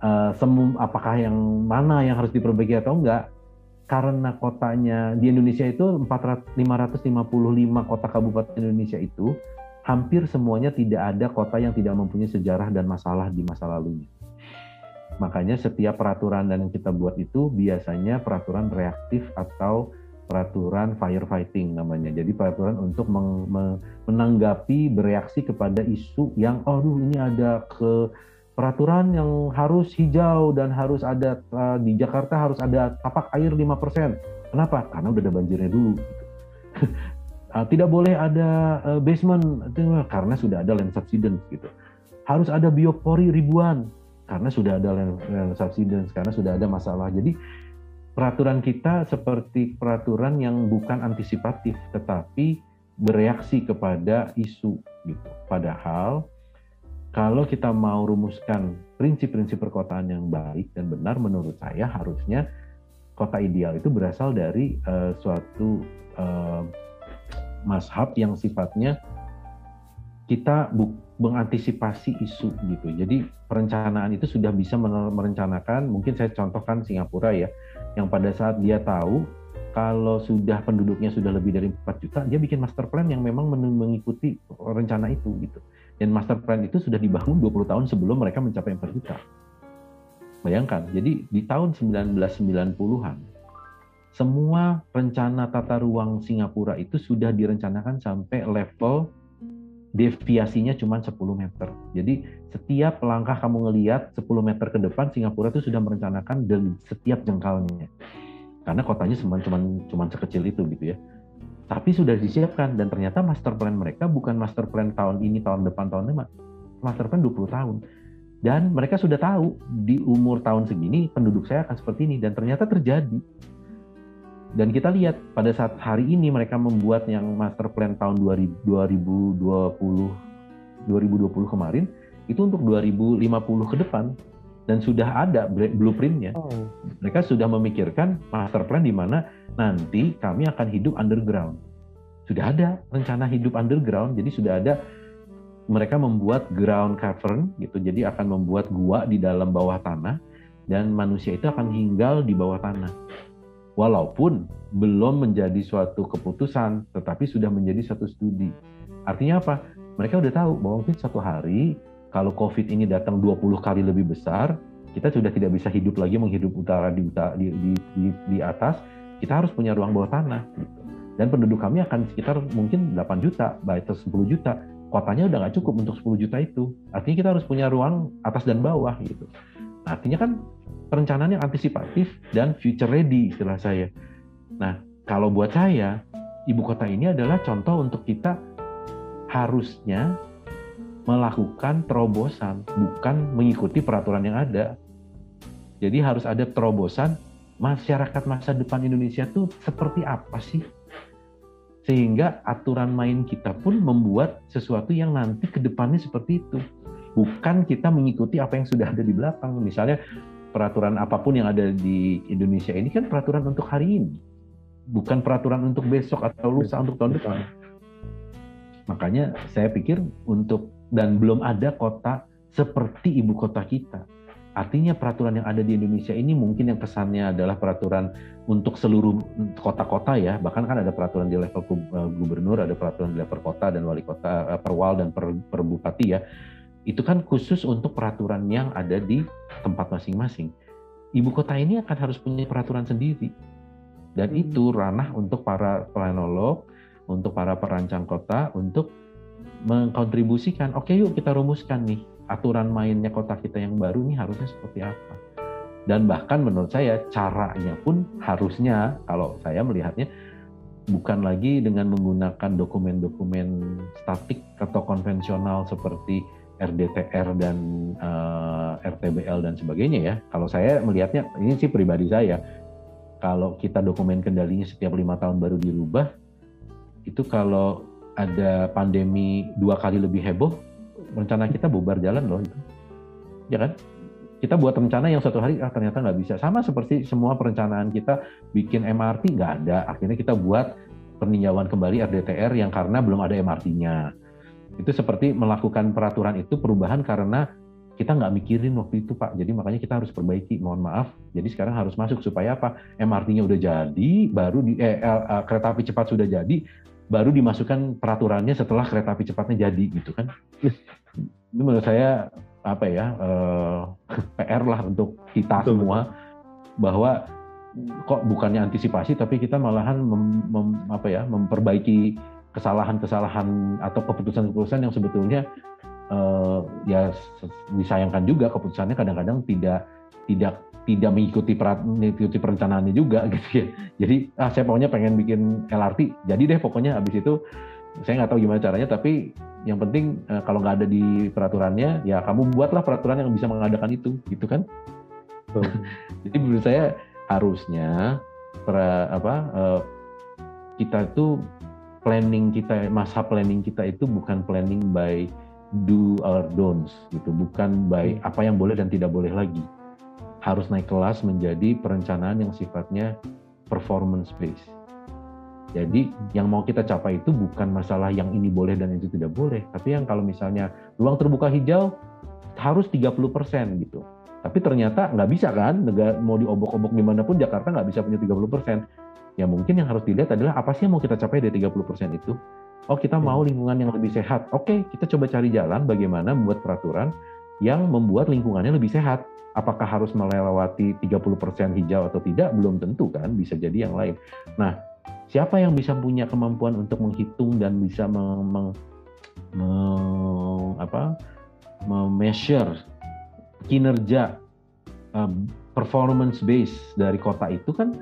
uh, semu, apakah yang mana yang harus diperbaiki atau enggak? karena kotanya di Indonesia itu 400, 555 kota kabupaten Indonesia itu hampir semuanya tidak ada kota yang tidak mempunyai sejarah dan masalah di masa lalunya. Makanya setiap peraturan dan yang kita buat itu biasanya peraturan reaktif atau peraturan firefighting namanya. Jadi peraturan untuk menanggapi bereaksi kepada isu yang oh ini ada ke peraturan yang harus hijau dan harus ada uh, di Jakarta harus ada tapak air 5%. Kenapa? Karena udah ada banjirnya dulu. uh, [laughs] tidak boleh ada uh, basement karena sudah ada land subsidence gitu. Harus ada biopori ribuan karena sudah ada land, subsidence karena sudah ada masalah. Jadi peraturan kita seperti peraturan yang bukan antisipatif tetapi bereaksi kepada isu gitu. Padahal kalau kita mau rumuskan prinsip-prinsip perkotaan yang baik dan benar menurut saya harusnya kota ideal itu berasal dari uh, suatu uh, mashab yang sifatnya kita mengantisipasi isu gitu. Jadi perencanaan itu sudah bisa merencanakan, mungkin saya contohkan Singapura ya, yang pada saat dia tahu kalau sudah penduduknya sudah lebih dari 4 juta, dia bikin master plan yang memang mengikuti rencana itu gitu. Dan master plan itu sudah dibangun 20 tahun sebelum mereka mencapai 4 juta. Bayangkan, jadi di tahun 1990-an semua rencana tata ruang Singapura itu sudah direncanakan sampai level deviasinya cuma 10 meter. Jadi setiap langkah kamu ngelihat 10 meter ke depan Singapura itu sudah merencanakan dari setiap jengkalnya. Karena kotanya cuma cuma cuma sekecil itu gitu ya. Tapi sudah disiapkan dan ternyata master plan mereka bukan master plan tahun ini, tahun depan, tahun lima. Master plan 20 tahun. Dan mereka sudah tahu di umur tahun segini penduduk saya akan seperti ini dan ternyata terjadi dan kita lihat pada saat hari ini mereka membuat yang master plan tahun 2020 2020 kemarin itu untuk 2050 ke depan dan sudah ada blueprintnya. Oh. Mereka sudah memikirkan master plan di mana nanti kami akan hidup underground. Sudah ada rencana hidup underground, jadi sudah ada mereka membuat ground cavern gitu, jadi akan membuat gua di dalam bawah tanah dan manusia itu akan tinggal di bawah tanah walaupun belum menjadi suatu keputusan, tetapi sudah menjadi satu studi. Artinya apa? Mereka udah tahu bahwa mungkin satu hari kalau COVID ini datang 20 kali lebih besar, kita sudah tidak bisa hidup lagi menghidup utara di, di, di, di, atas, kita harus punya ruang bawah tanah. Gitu. Dan penduduk kami akan sekitar mungkin 8 juta, atau 10 juta. Kotanya udah nggak cukup untuk 10 juta itu. Artinya kita harus punya ruang atas dan bawah gitu. Artinya kan perencanaan yang antisipatif dan future ready istilah saya. Nah, kalau buat saya, ibu kota ini adalah contoh untuk kita harusnya melakukan terobosan, bukan mengikuti peraturan yang ada. Jadi harus ada terobosan masyarakat masa depan Indonesia itu seperti apa sih? Sehingga aturan main kita pun membuat sesuatu yang nanti ke depannya seperti itu. Bukan kita mengikuti apa yang sudah ada di belakang. Misalnya peraturan apa pun yang ada di Indonesia ini kan peraturan untuk hari ini, bukan peraturan untuk besok atau lusa untuk tahun depan. Makanya saya pikir untuk dan belum ada kota seperti ibu kota kita. Artinya peraturan yang ada di Indonesia ini mungkin yang kesannya adalah peraturan untuk seluruh kota-kota ya. Bahkan kan ada peraturan di level eh, gubernur, ada peraturan di level kota dan wali kota, eh, perwal dan per, per ya itu kan khusus untuk peraturan yang ada di tempat masing-masing. Ibu kota ini akan harus punya peraturan sendiri. Dan hmm. itu ranah untuk para planolog, untuk para perancang kota, untuk mengkontribusikan, oke okay, yuk kita rumuskan nih, aturan mainnya kota kita yang baru ini harusnya seperti apa. Dan bahkan menurut saya caranya pun harusnya, kalau saya melihatnya, bukan lagi dengan menggunakan dokumen-dokumen statik atau konvensional seperti RDTR dan uh, eh, RTBL dan sebagainya ya. Kalau saya melihatnya ini sih pribadi saya, kalau kita dokumen kendalinya setiap lima tahun baru dirubah, itu kalau ada pandemi dua kali lebih heboh, rencana kita bubar jalan loh itu, ya kan? Kita buat rencana yang satu hari ah ternyata nggak bisa. Sama seperti semua perencanaan kita bikin MRT nggak ada, akhirnya kita buat peninjauan kembali RDTR yang karena belum ada MRT-nya itu seperti melakukan peraturan itu perubahan karena kita nggak mikirin waktu itu Pak. Jadi makanya kita harus perbaiki. Mohon maaf. Jadi sekarang harus masuk supaya apa? MRT-nya udah jadi, baru di eh, eh, kereta api cepat sudah jadi, baru dimasukkan peraturannya setelah kereta api cepatnya jadi gitu kan. itu menurut saya apa ya eh, [laughs] PR lah untuk kita Betul. semua bahwa kok bukannya antisipasi tapi kita malahan mem, mem, apa ya memperbaiki kesalahan-kesalahan atau keputusan-keputusan yang sebetulnya uh, ya disayangkan juga keputusannya kadang-kadang tidak tidak tidak mengikuti, mengikuti perencanaannya juga [laughs] gitu ya. Jadi ah saya pokoknya pengen bikin LRT, jadi deh pokoknya habis itu saya nggak tahu gimana caranya, tapi yang penting uh, kalau nggak ada di peraturannya, ya kamu buatlah peraturan yang bisa mengadakan itu, gitu kan? [laughs] jadi menurut saya harusnya pra, apa uh, kita tuh planning kita masa planning kita itu bukan planning by do or don'ts gitu, bukan by hmm. apa yang boleh dan tidak boleh lagi. Harus naik kelas menjadi perencanaan yang sifatnya performance based. Jadi yang mau kita capai itu bukan masalah yang ini boleh dan itu tidak boleh, tapi yang kalau misalnya ruang terbuka hijau harus 30% gitu. Tapi ternyata nggak bisa kan, negara mau diobok-obok gimana pun Jakarta nggak bisa punya 30%. Ya mungkin yang harus dilihat adalah apa sih yang mau kita capai dari 30% itu. Oh kita mau lingkungan yang lebih sehat. Oke, kita coba cari jalan bagaimana membuat peraturan yang membuat lingkungannya lebih sehat. Apakah harus melewati 30% hijau atau tidak? Belum tentu kan, bisa jadi yang lain. Nah, siapa yang bisa punya kemampuan untuk menghitung dan bisa meng, meng, meng apa measure kinerja um, performance base dari kota itu kan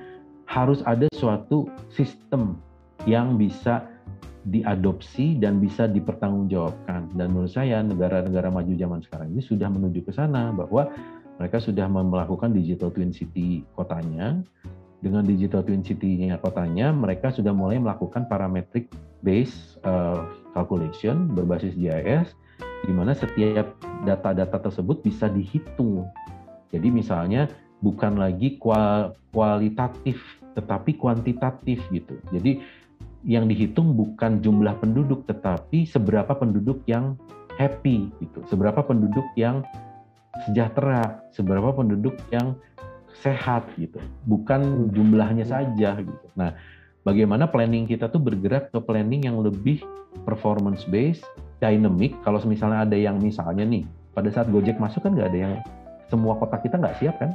harus ada suatu sistem yang bisa diadopsi dan bisa dipertanggungjawabkan. Dan menurut saya negara-negara maju zaman sekarang ini sudah menuju ke sana bahwa mereka sudah melakukan digital twin city kotanya dengan digital twin city-nya kotanya, mereka sudah mulai melakukan parametric base uh, calculation berbasis GIS, di mana setiap data-data tersebut bisa dihitung. Jadi misalnya bukan lagi kualitatif, tetapi kuantitatif gitu. Jadi yang dihitung bukan jumlah penduduk, tetapi seberapa penduduk yang happy gitu, seberapa penduduk yang sejahtera, seberapa penduduk yang sehat gitu, bukan jumlahnya saja gitu. Nah, bagaimana planning kita tuh bergerak ke planning yang lebih performance based, dynamic. Kalau misalnya ada yang misalnya nih, pada saat Gojek masuk kan nggak ada yang semua kota kita nggak siap kan?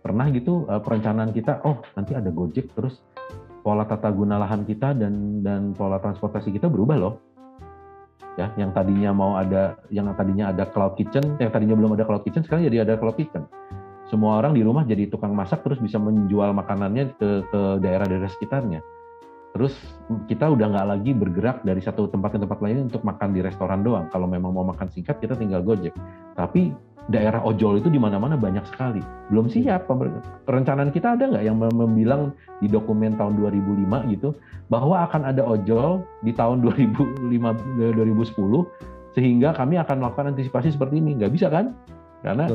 Pernah gitu uh, perencanaan kita, oh nanti ada Gojek terus pola tata guna lahan kita dan dan pola transportasi kita berubah loh. Ya, yang tadinya mau ada yang tadinya ada cloud kitchen, yang tadinya belum ada cloud kitchen sekarang jadi ada cloud kitchen semua orang di rumah jadi tukang masak terus bisa menjual makanannya ke ke daerah-daerah sekitarnya. Terus kita udah nggak lagi bergerak dari satu tempat ke tempat lain untuk makan di restoran doang. Kalau memang mau makan singkat kita tinggal gojek. Tapi daerah ojol itu di mana-mana banyak sekali. Belum siap. Perencanaan kita ada nggak yang membilang di dokumen tahun 2005 gitu bahwa akan ada ojol di tahun 2005 2010 sehingga kami akan melakukan antisipasi seperti ini. Nggak bisa kan? Karena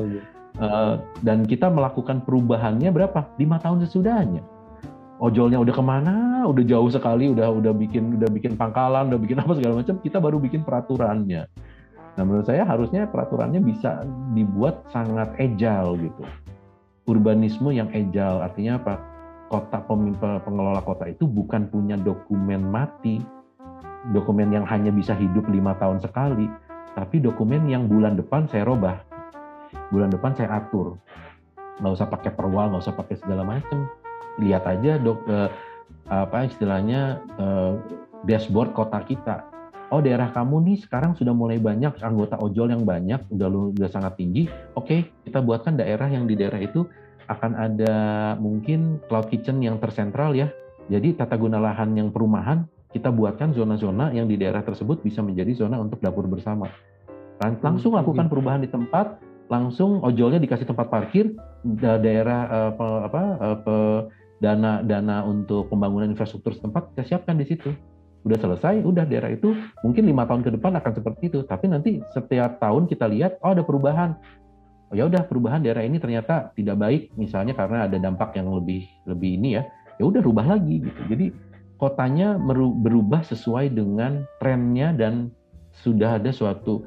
Uh, dan kita melakukan perubahannya berapa? Lima tahun sesudahnya. Ojolnya udah ke mana? Udah jauh sekali, udah udah bikin udah bikin pangkalan, udah bikin [laughs] apa segala macam. Kita baru bikin peraturannya. Nah menurut saya harusnya peraturannya bisa dibuat sangat agile gitu. Urbanisme yang agile artinya apa? Kota pengelola kota itu bukan punya dokumen mati, dokumen yang hanya bisa hidup lima tahun sekali, tapi dokumen yang bulan depan saya robah bulan depan saya atur nggak usah pakai perwal nggak usah pakai segala macam lihat aja dok eh, apa istilahnya eh, dashboard kota kita oh daerah kamu nih sekarang sudah mulai banyak anggota ojol yang banyak udah udah sangat tinggi oke kita buatkan daerah yang di daerah itu akan ada mungkin cloud kitchen yang tersentral ya. Jadi tata guna lahan yang perumahan kita buatkan zona-zona yang di daerah tersebut bisa menjadi zona untuk dapur bersama. Langsung lakukan perubahan di tempat langsung ojolnya dikasih tempat parkir daerah apa, apa dana dana untuk pembangunan infrastruktur setempat kita siapkan di situ udah selesai udah daerah itu mungkin lima tahun ke depan akan seperti itu. Tapi nanti setiap tahun kita lihat oh ada perubahan. Oh ya udah perubahan daerah ini ternyata tidak baik misalnya karena ada dampak yang lebih lebih ini ya. Ya udah rubah lagi gitu. Jadi kotanya berubah sesuai dengan trennya dan sudah ada suatu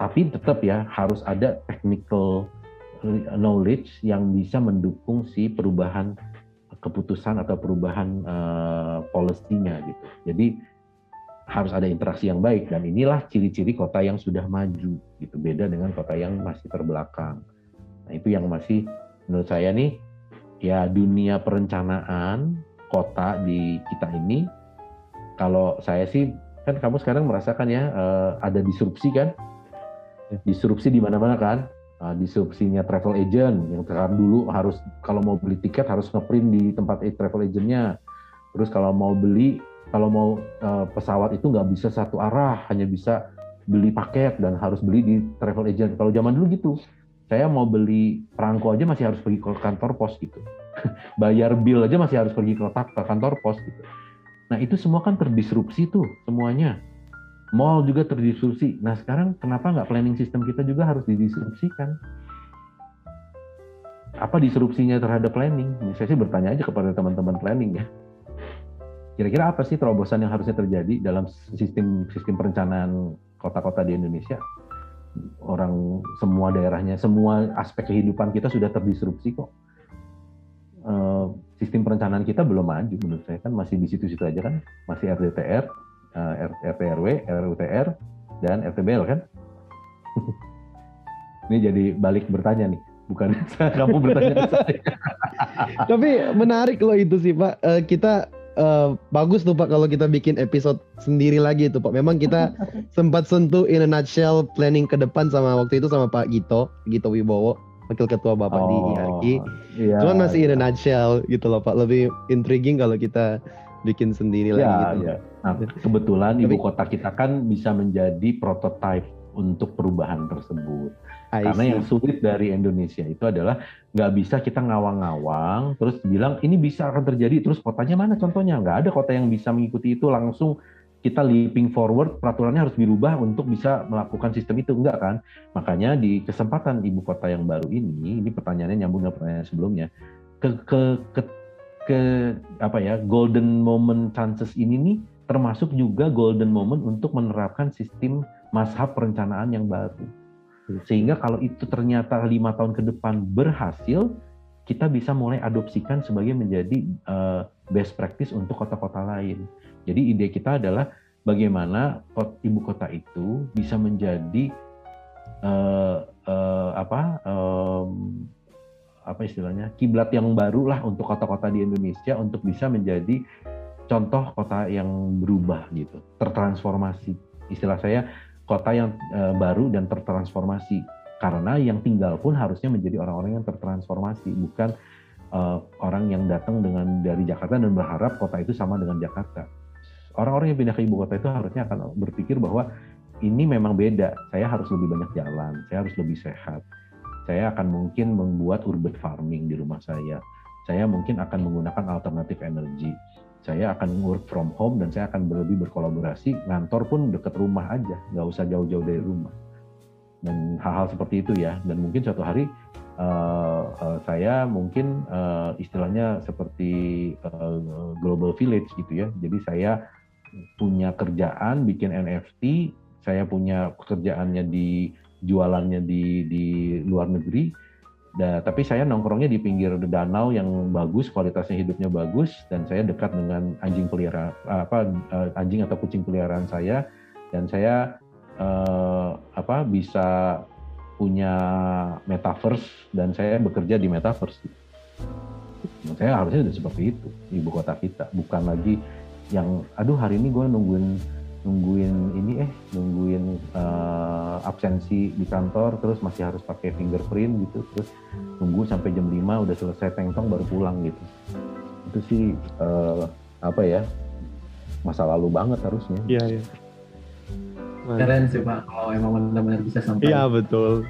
tapi tetap ya harus ada technical knowledge yang bisa mendukung si perubahan keputusan atau perubahan uh, policy-nya gitu. Jadi harus ada interaksi yang baik dan inilah ciri-ciri kota yang sudah maju gitu. Beda dengan kota yang masih terbelakang. Nah, itu yang masih menurut saya nih ya dunia perencanaan kota di kita ini kalau saya sih kan kamu sekarang merasakan ya uh, ada disrupsi kan disrupsi di mana-mana kan uh, disrupsinya travel agent yang sekarang dulu harus kalau mau beli tiket harus ngeprint di tempat travel agentnya terus kalau mau beli kalau mau uh, pesawat itu nggak bisa satu arah hanya bisa beli paket dan harus beli di travel agent kalau zaman dulu gitu Saya mau beli perangko aja masih harus pergi ke kantor pos gitu. [laughs] Bayar bill aja masih harus pergi ke kantor pos gitu. Nah itu semua kan terdisrupsi tuh semuanya. Mall juga terdisrupsi. Nah sekarang kenapa nggak planning sistem kita juga harus didisrupsikan? Apa disrupsinya terhadap planning? Saya sih bertanya aja kepada teman-teman planning ya. Kira-kira apa sih terobosan yang harusnya terjadi dalam sistem sistem perencanaan kota-kota di Indonesia? Orang semua daerahnya, semua aspek kehidupan kita sudah terdisrupsi kok. Uh, sistem perencanaan kita belum maju menurut saya kan masih di situ-situ aja kan masih RDTR, uh, RTRW, RUTR dan RTBL kan. [laughs] Ini jadi balik bertanya nih, bukan [laughs] kamu bertanya saya. [laughs] Tapi menarik loh itu sih Pak. Uh, kita uh, bagus tuh Pak kalau kita bikin episode sendiri lagi itu Pak. Memang kita sempat sentuh in a nutshell planning ke depan sama waktu itu sama Pak Gito, Gito Wibowo wakil ketua bapak oh, di IRK. Iya, Cuman masih in a nutshell gitu loh Pak. Lebih intriguing kalau kita bikin sendiri lagi iya, gitu. Iya. Nah, kebetulan Tapi, ibu kota kita kan bisa menjadi prototipe untuk perubahan tersebut. I Karena see. yang sulit dari Indonesia itu adalah nggak bisa kita ngawang-ngawang terus bilang ini bisa akan terjadi terus kotanya mana contohnya nggak ada kota yang bisa mengikuti itu langsung kita leaping forward peraturannya harus dirubah untuk bisa melakukan sistem itu enggak kan makanya di kesempatan ibu kota yang baru ini ini pertanyaannya nyambung dengan pertanyaan sebelumnya ke ke ke, ke apa ya golden moment chances ini nih termasuk juga golden moment untuk menerapkan sistem mashab perencanaan yang baru. Sehingga kalau itu ternyata lima tahun ke depan berhasil kita bisa mulai adopsikan sebagai menjadi uh, best practice untuk kota-kota lain. Jadi ide kita adalah bagaimana ibu kota itu bisa menjadi uh, uh, apa um, apa istilahnya kiblat yang baru lah untuk kota-kota di Indonesia untuk bisa menjadi contoh kota yang berubah gitu tertransformasi istilah saya kota yang uh, baru dan tertransformasi karena yang tinggal pun harusnya menjadi orang-orang yang tertransformasi bukan uh, orang yang datang dengan dari Jakarta dan berharap kota itu sama dengan Jakarta orang-orang yang pindah ke ibu kota itu harusnya akan berpikir bahwa ini memang beda. Saya harus lebih banyak jalan, saya harus lebih sehat. Saya akan mungkin membuat urban farming di rumah saya. Saya mungkin akan menggunakan alternatif energi. Saya akan work from home dan saya akan lebih berkolaborasi. Ngantor pun dekat rumah aja, nggak usah jauh-jauh dari rumah. Dan hal-hal seperti itu ya. Dan mungkin suatu hari uh, uh, saya mungkin uh, istilahnya seperti uh, global village gitu ya. Jadi saya punya kerjaan bikin NFT, saya punya pekerjaannya di jualannya di di luar negeri. Da, tapi saya nongkrongnya di pinggir danau yang bagus, kualitasnya hidupnya bagus, dan saya dekat dengan anjing peliharaan apa eh, anjing atau kucing peliharaan saya, dan saya uh, apa bisa punya metaverse dan saya bekerja di metaverse. Saya harusnya sudah seperti itu ibu kota kita, bukan lagi yang aduh hari ini gue nungguin nungguin ini eh nungguin uh, absensi di kantor terus masih harus pakai fingerprint gitu terus tunggu sampai jam 5 udah selesai tengtong baru pulang gitu. Itu sih uh, apa ya masa lalu banget harusnya. Iya iya. Keren sih pak kalau emang benar-benar bisa sampai. Iya betul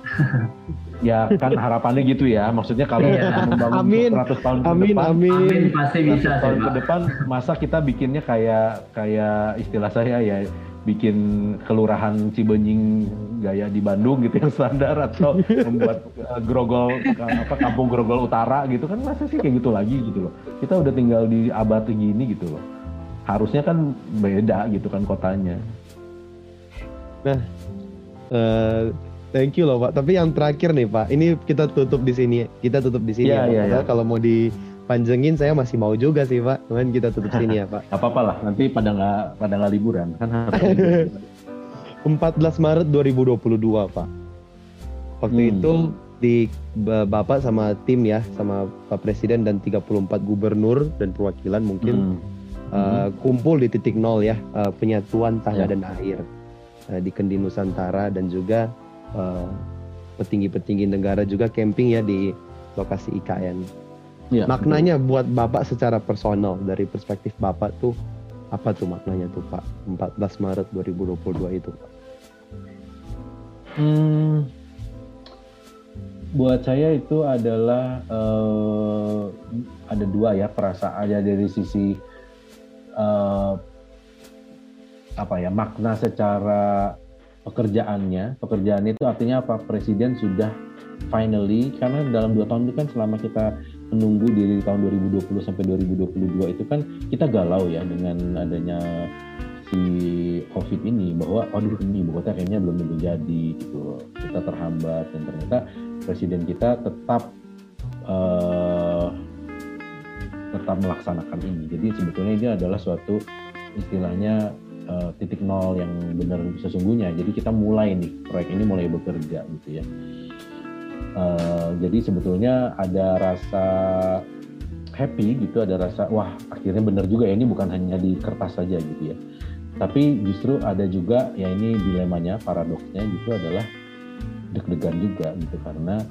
[laughs] ya kan harapannya gitu ya maksudnya kalau yeah. membangun amin. 100 tahun ke amin, depan amin. amin pasti bisa tahun sih, ke depan masa kita bikinnya kayak kayak istilah saya ya bikin kelurahan Cibenying gaya di Bandung gitu yang standar atau [laughs] membuat uh, grogol apa kampung grogol utara gitu kan masa sih kayak gitu lagi gitu loh kita udah tinggal di abad gini gitu loh harusnya kan beda gitu kan kotanya nah uh, Thank you loh Pak. Tapi yang terakhir nih Pak, ini kita tutup di sini. Kita tutup di sini. Iya, ya, iya, ya. Kalau mau dipanjengin saya masih mau juga sih Pak. Cuman kita tutup sini ya Pak. Apa-apa lah, nanti pada nggak pada nggak liburan [laughs] kan. 14 Maret 2022 Pak. Waktu hmm. itu di Bapak sama tim ya, sama Pak Presiden dan 34 gubernur dan perwakilan mungkin hmm. Uh, kumpul di titik nol ya, uh, penyatuan tanah ya. dan air uh, di Kendi Nusantara dan juga Eh, petinggi-petinggi negara juga camping ya di lokasi IKN. Ya, maknanya betul. buat Bapak secara personal dari perspektif Bapak tuh apa tuh maknanya tuh Pak 14 Maret 2022 itu Pak? Hmm, buat saya itu adalah uh, ada dua ya perasaan ya dari sisi uh, apa ya makna secara pekerjaannya. Pekerjaan itu artinya apa? Presiden sudah finally karena dalam dua tahun itu kan selama kita menunggu dari tahun 2020 sampai 2022 itu kan kita galau ya dengan adanya si COVID ini bahwa aduh ini ibu kota kayaknya belum tentu jadi gitu kita terhambat dan ternyata presiden kita tetap uh, tetap melaksanakan ini. Jadi sebetulnya ini adalah suatu istilahnya uh, titik nol yang benar sesungguhnya. Jadi kita mulai nih proyek ini mulai bekerja gitu ya. Uh, jadi sebetulnya ada rasa happy gitu ada rasa wah akhirnya benar juga ya ini bukan hanya di kertas saja gitu ya. Tapi justru ada juga ya ini dilemanya paradoksnya gitu adalah deg-degan juga gitu. Karena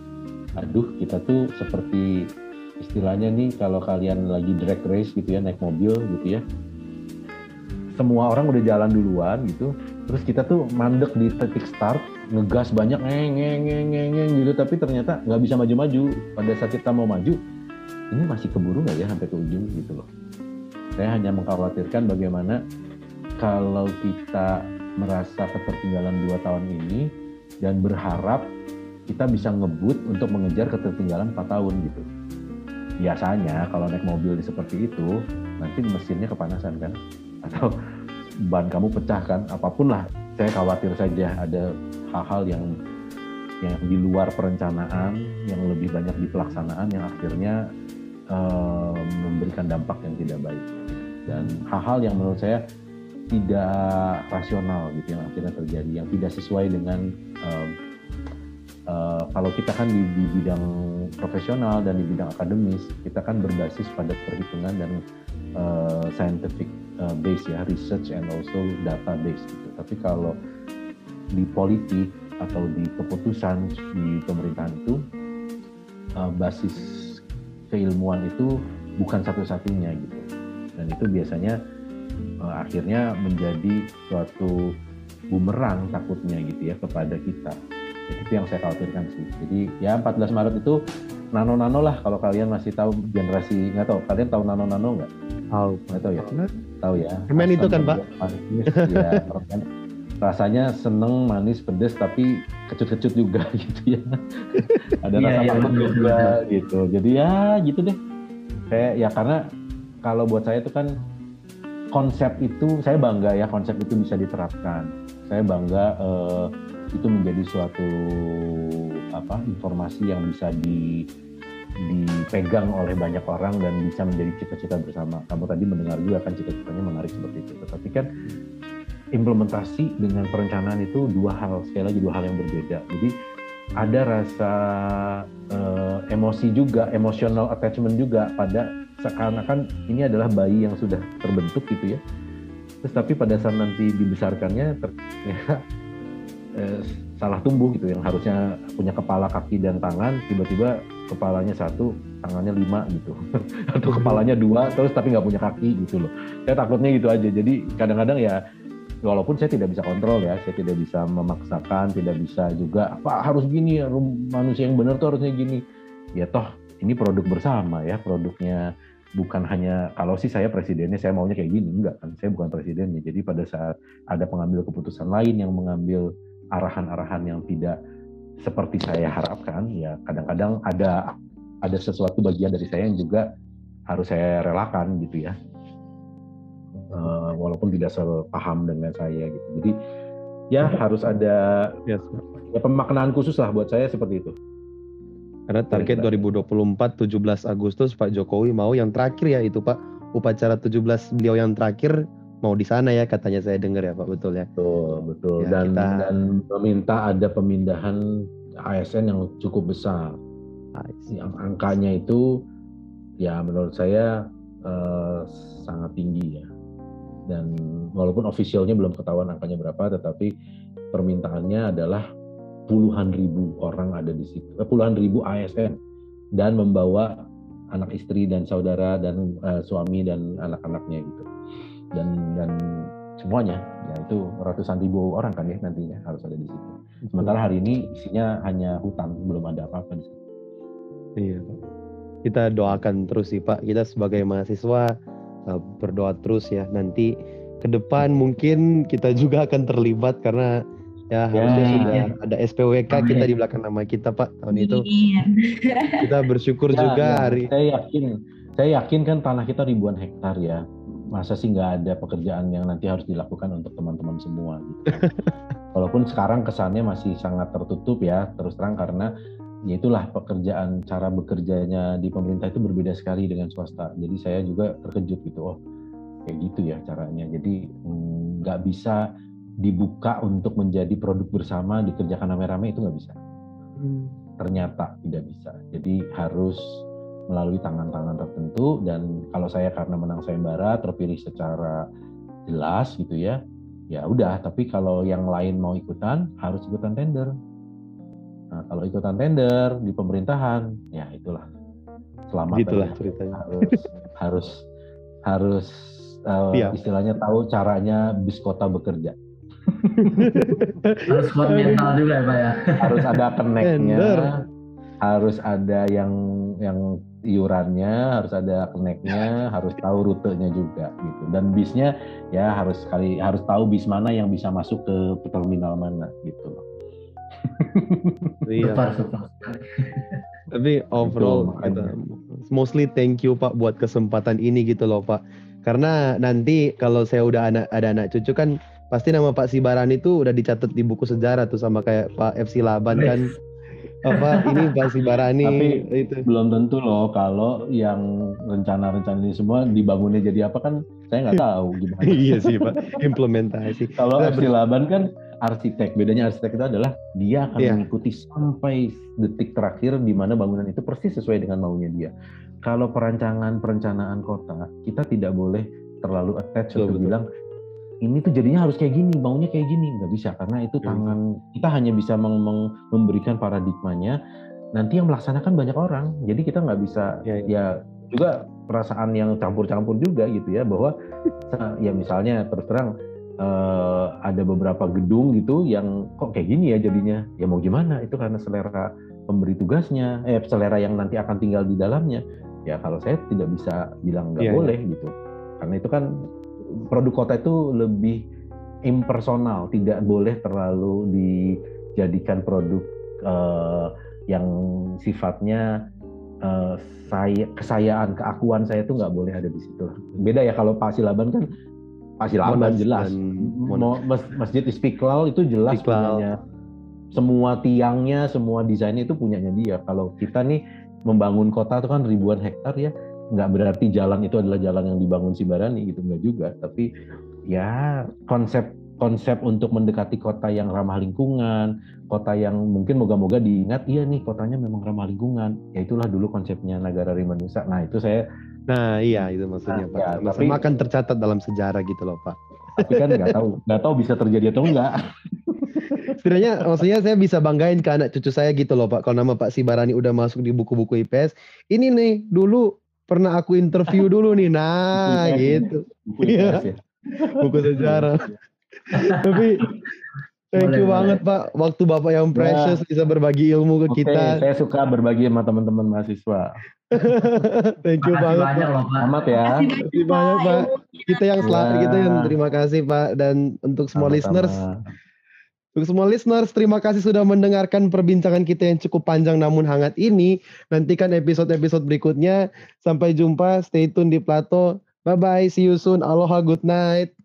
aduh kita tuh seperti istilahnya nih kalau kalian lagi drag race gitu ya naik mobil gitu ya semua orang udah jalan duluan gitu terus kita tuh mandek di titik start ngegas banyak ngeng gitu tapi ternyata nggak bisa maju-maju pada saat kita mau maju ini masih keburu nggak ya sampai ke ujung gitu loh saya hanya mengkhawatirkan bagaimana kalau kita merasa ketertinggalan dua tahun ini dan berharap kita bisa ngebut untuk mengejar ketertinggalan 4 tahun gitu. Biasanya kalau naik mobil seperti itu, nanti mesinnya kepanasan kan? Atau ban kamu pecah kan? Apa pun lah, saya khawatir saja ada hal-hal yang yang di luar perencanaan, yang lebih banyak di pelaksanaan, yang akhirnya um, memberikan dampak yang tidak baik. Dan hal-hal yang menurut saya tidak rasional gitu yang akhirnya terjadi yang tidak sesuai dengan um, uh, kalau kita kan di, di bidang profesional dan di bidang akademis kita kan berbasis pada perhitungan dan uh, scientific uh, base ya research and also data base gitu tapi kalau di politik atau di keputusan di pemerintahan itu uh, basis keilmuan itu bukan satu-satunya gitu dan itu biasanya uh, akhirnya menjadi suatu bumerang takutnya gitu ya kepada kita. Itu yang saya khawatirkan sih. Jadi ya 14 Maret itu nano-nano lah kalau kalian masih tahu generasi nggak tahu kalian tahu nano-nano nggak? Tahu. Nggak tahu ya? Tahu ya. Permen itu kan Pak? ya, rasanya seneng manis pedes tapi kecut-kecut juga [laughs] gitu ya ada yeah, rasa yeah, juga betul. gitu jadi ya gitu deh kayak ya karena kalau buat saya itu kan konsep itu saya bangga ya konsep itu bisa diterapkan. Saya bangga uh, itu menjadi suatu apa informasi yang bisa di dipegang oleh banyak orang dan bisa menjadi cita-cita bersama. Kamu tadi mendengar juga kan cita-citanya menarik seperti itu. Tetapi kan implementasi dengan perencanaan itu dua hal sekali lagi dua hal yang berbeda. Jadi ada rasa uh, emosi juga, emotional attachment juga pada seakan-akan ini adalah bayi yang sudah terbentuk gitu ya. Terus tapi pada saat nanti dibesarkannya ternyata [laughs] eh, salah tumbuh gitu yang harusnya punya kepala, kaki dan tangan tiba-tiba kepalanya satu, tangannya lima gitu. [laughs] Atau kepalanya dua terus tapi nggak punya kaki gitu loh. Saya takutnya gitu aja. Jadi kadang-kadang ya walaupun saya tidak bisa kontrol ya, saya tidak bisa memaksakan, tidak bisa juga apa harus gini manusia yang benar tuh harusnya gini. Ya toh ini produk bersama ya, produknya bukan hanya kalau sih saya presidennya saya maunya kayak gini enggak kan saya bukan presidennya jadi pada saat ada pengambil keputusan lain yang mengambil arahan-arahan yang tidak seperti saya harapkan ya kadang-kadang ada ada sesuatu bagian dari saya yang juga harus saya relakan gitu ya. Uh, walaupun tidak sepaham dengan saya gitu. Jadi ya harus ada yes. ya pemaknaan khusus lah buat saya seperti itu. Karena target 2024 17 Agustus Pak Jokowi mau yang terakhir ya itu Pak. Upacara 17 beliau yang terakhir mau di sana ya katanya saya dengar ya Pak betul ya. Betul betul ya, dan kita... dan meminta ada pemindahan ASN yang cukup besar. Yang angkanya itu ya menurut saya eh, sangat tinggi ya. Dan walaupun ofisialnya belum ketahuan angkanya berapa tetapi permintaannya adalah puluhan ribu orang ada di situ, eh, puluhan ribu ASN dan membawa anak istri dan saudara dan uh, suami dan anak-anaknya gitu. Dan dan semuanya ya itu ratusan ribu orang kan ya nantinya harus ada di situ sementara hari ini isinya hanya hutan belum ada apa-apa di situ Iya, Pak. Kita doakan terus sih, Pak. Kita sebagai mahasiswa uh, berdoa terus ya. Nanti ke depan mungkin kita juga akan terlibat karena ya harusnya Ya. sudah ada SPWK Amin. kita di belakang nama kita, Pak. Tahun itu Iya. kita bersyukur Ya, juga ya, hari saya yakin saya yakin kan tanah kita ribuan hektar ya masa sih nggak ada pekerjaan yang nanti harus dilakukan untuk teman-teman semua gitu. [laughs] walaupun sekarang kesannya masih sangat tertutup ya terus terang karena ya itulah pekerjaan cara bekerjanya di pemerintah itu berbeda sekali dengan swasta jadi saya juga terkejut gitu oh kayak gitu ya caranya jadi mm, nggak bisa dibuka untuk menjadi produk bersama dikerjakan rame-rame itu nggak bisa ternyata tidak bisa. Jadi harus melalui tangan-tangan tertentu dan kalau saya karena menang sayembara terpilih secara jelas gitu ya. Ya udah, tapi kalau yang lain mau ikutan harus ikutan tender. Nah, kalau ikutan tender di pemerintahan, ya itulah selamat gitulah aja. ceritanya. harus harus harus Iya. istilahnya tahu caranya bis kota bekerja. Harus kuat mental juga ya Pak ya. harus ada keneknya, harus ada yang yang iurannya, harus ada keneknya, harus tahu rutenya juga gitu. Dan bisnya ya harus sekali harus tahu bis mana yang bisa masuk ke terminal mana gitu loh. Iya. Super. Tapi overall makanya. kita mostly thank you Pak buat kesempatan ini gitu loh Pak. Karena nanti kalau saya udah anak ada anak cucu kan pasti nama Pak Sibaran itu udah dicatat di buku sejarah tuh sama kayak Pak FC Laban kan. Apa ini Pak Sibarani Tapi- itu. Belum tentu loh kalau yang rencana-rencana ini semua dibangunnya jadi apa kan saya nggak tahu gimana. [laughs] iya sih Pak, implementasi. Kalau Nah, FC Laban kan arsitek. Bedanya arsitek itu adalah dia akan Iya. mengikuti sampai detik terakhir di mana bangunan itu persis sesuai dengan maunya dia. Kalau perancangan perencanaan kota, kita tidak boleh terlalu attach Betul, untuk betul. bilang ini tuh jadinya harus kayak gini, bangunnya kayak gini, nggak bisa karena itu tangan kita hanya bisa meng- meng- memberikan paradigmanya. Nanti yang melaksanakan banyak orang, jadi kita nggak bisa Iya, iya. ya juga perasaan yang campur-campur juga gitu ya bahwa ya misalnya terus terang eh, ada beberapa gedung gitu yang kok kayak gini ya jadinya. Ya mau gimana? Itu karena selera pemberi tugasnya eh selera yang nanti akan tinggal di dalamnya. Ya kalau saya tidak bisa bilang nggak iya. boleh gitu. Karena itu kan produk kota itu lebih impersonal tidak boleh terlalu dijadikan produk eh, yang sifatnya eh, saya kesayaan keakuan saya itu nggak boleh ada di situ. Beda ya kalau Pak Silaban kan Pak Silaban Monas jelas. Mo- mas- Masjid Istiqlal itu jelas Istiqlal. punyanya. Semua tiangnya semua desainnya itu punyanya dia. Kalau kita nih membangun kota itu kan ribuan hektar ya nggak berarti jalan itu adalah jalan yang dibangun Sibarani gitu nggak juga tapi ya konsep konsep untuk mendekati kota yang ramah lingkungan kota yang mungkin moga-moga diingat iya nih kotanya memang ramah lingkungan ya itulah dulu konsepnya Nagara Rimanusa nah itu saya Nah iya itu maksudnya Nah, Pak. ya, tapi- akan tercatat dalam sejarah gitu loh Pak. tapi kan nggak tahu nggak tahu bisa terjadi atau enggak [laughs] Setidaknya maksudnya saya bisa banggain ke anak cucu saya gitu loh Pak. Kalau nama Pak Sibarani udah masuk di buku-buku IPS. Ini nih dulu pernah aku interview [laughs] dulu nih. Nah Buku IPS. gitu. Buku Iya. IPS ya. Buku sejarah. Tapi thank you Boleh, banget Pak. Waktu Bapak yang precious bisa berbagi ilmu ke Oke, kita. saya suka berbagi sama teman-teman mahasiswa. [laughs] thank you Makasih banget banyak Pak. loh Pak. Selamat ya. Terima kasih banyak, Pak. Kita yang selamat Ya. gitu yang terima kasih Pak dan untuk semua Sama-sama. listeners Untuk semua listeners, terima kasih sudah mendengarkan perbincangan kita yang cukup panjang namun hangat ini. Nantikan episode-episode berikutnya. Sampai jumpa, stay tune di Plato. Bye-bye, see you soon. Aloha, good night.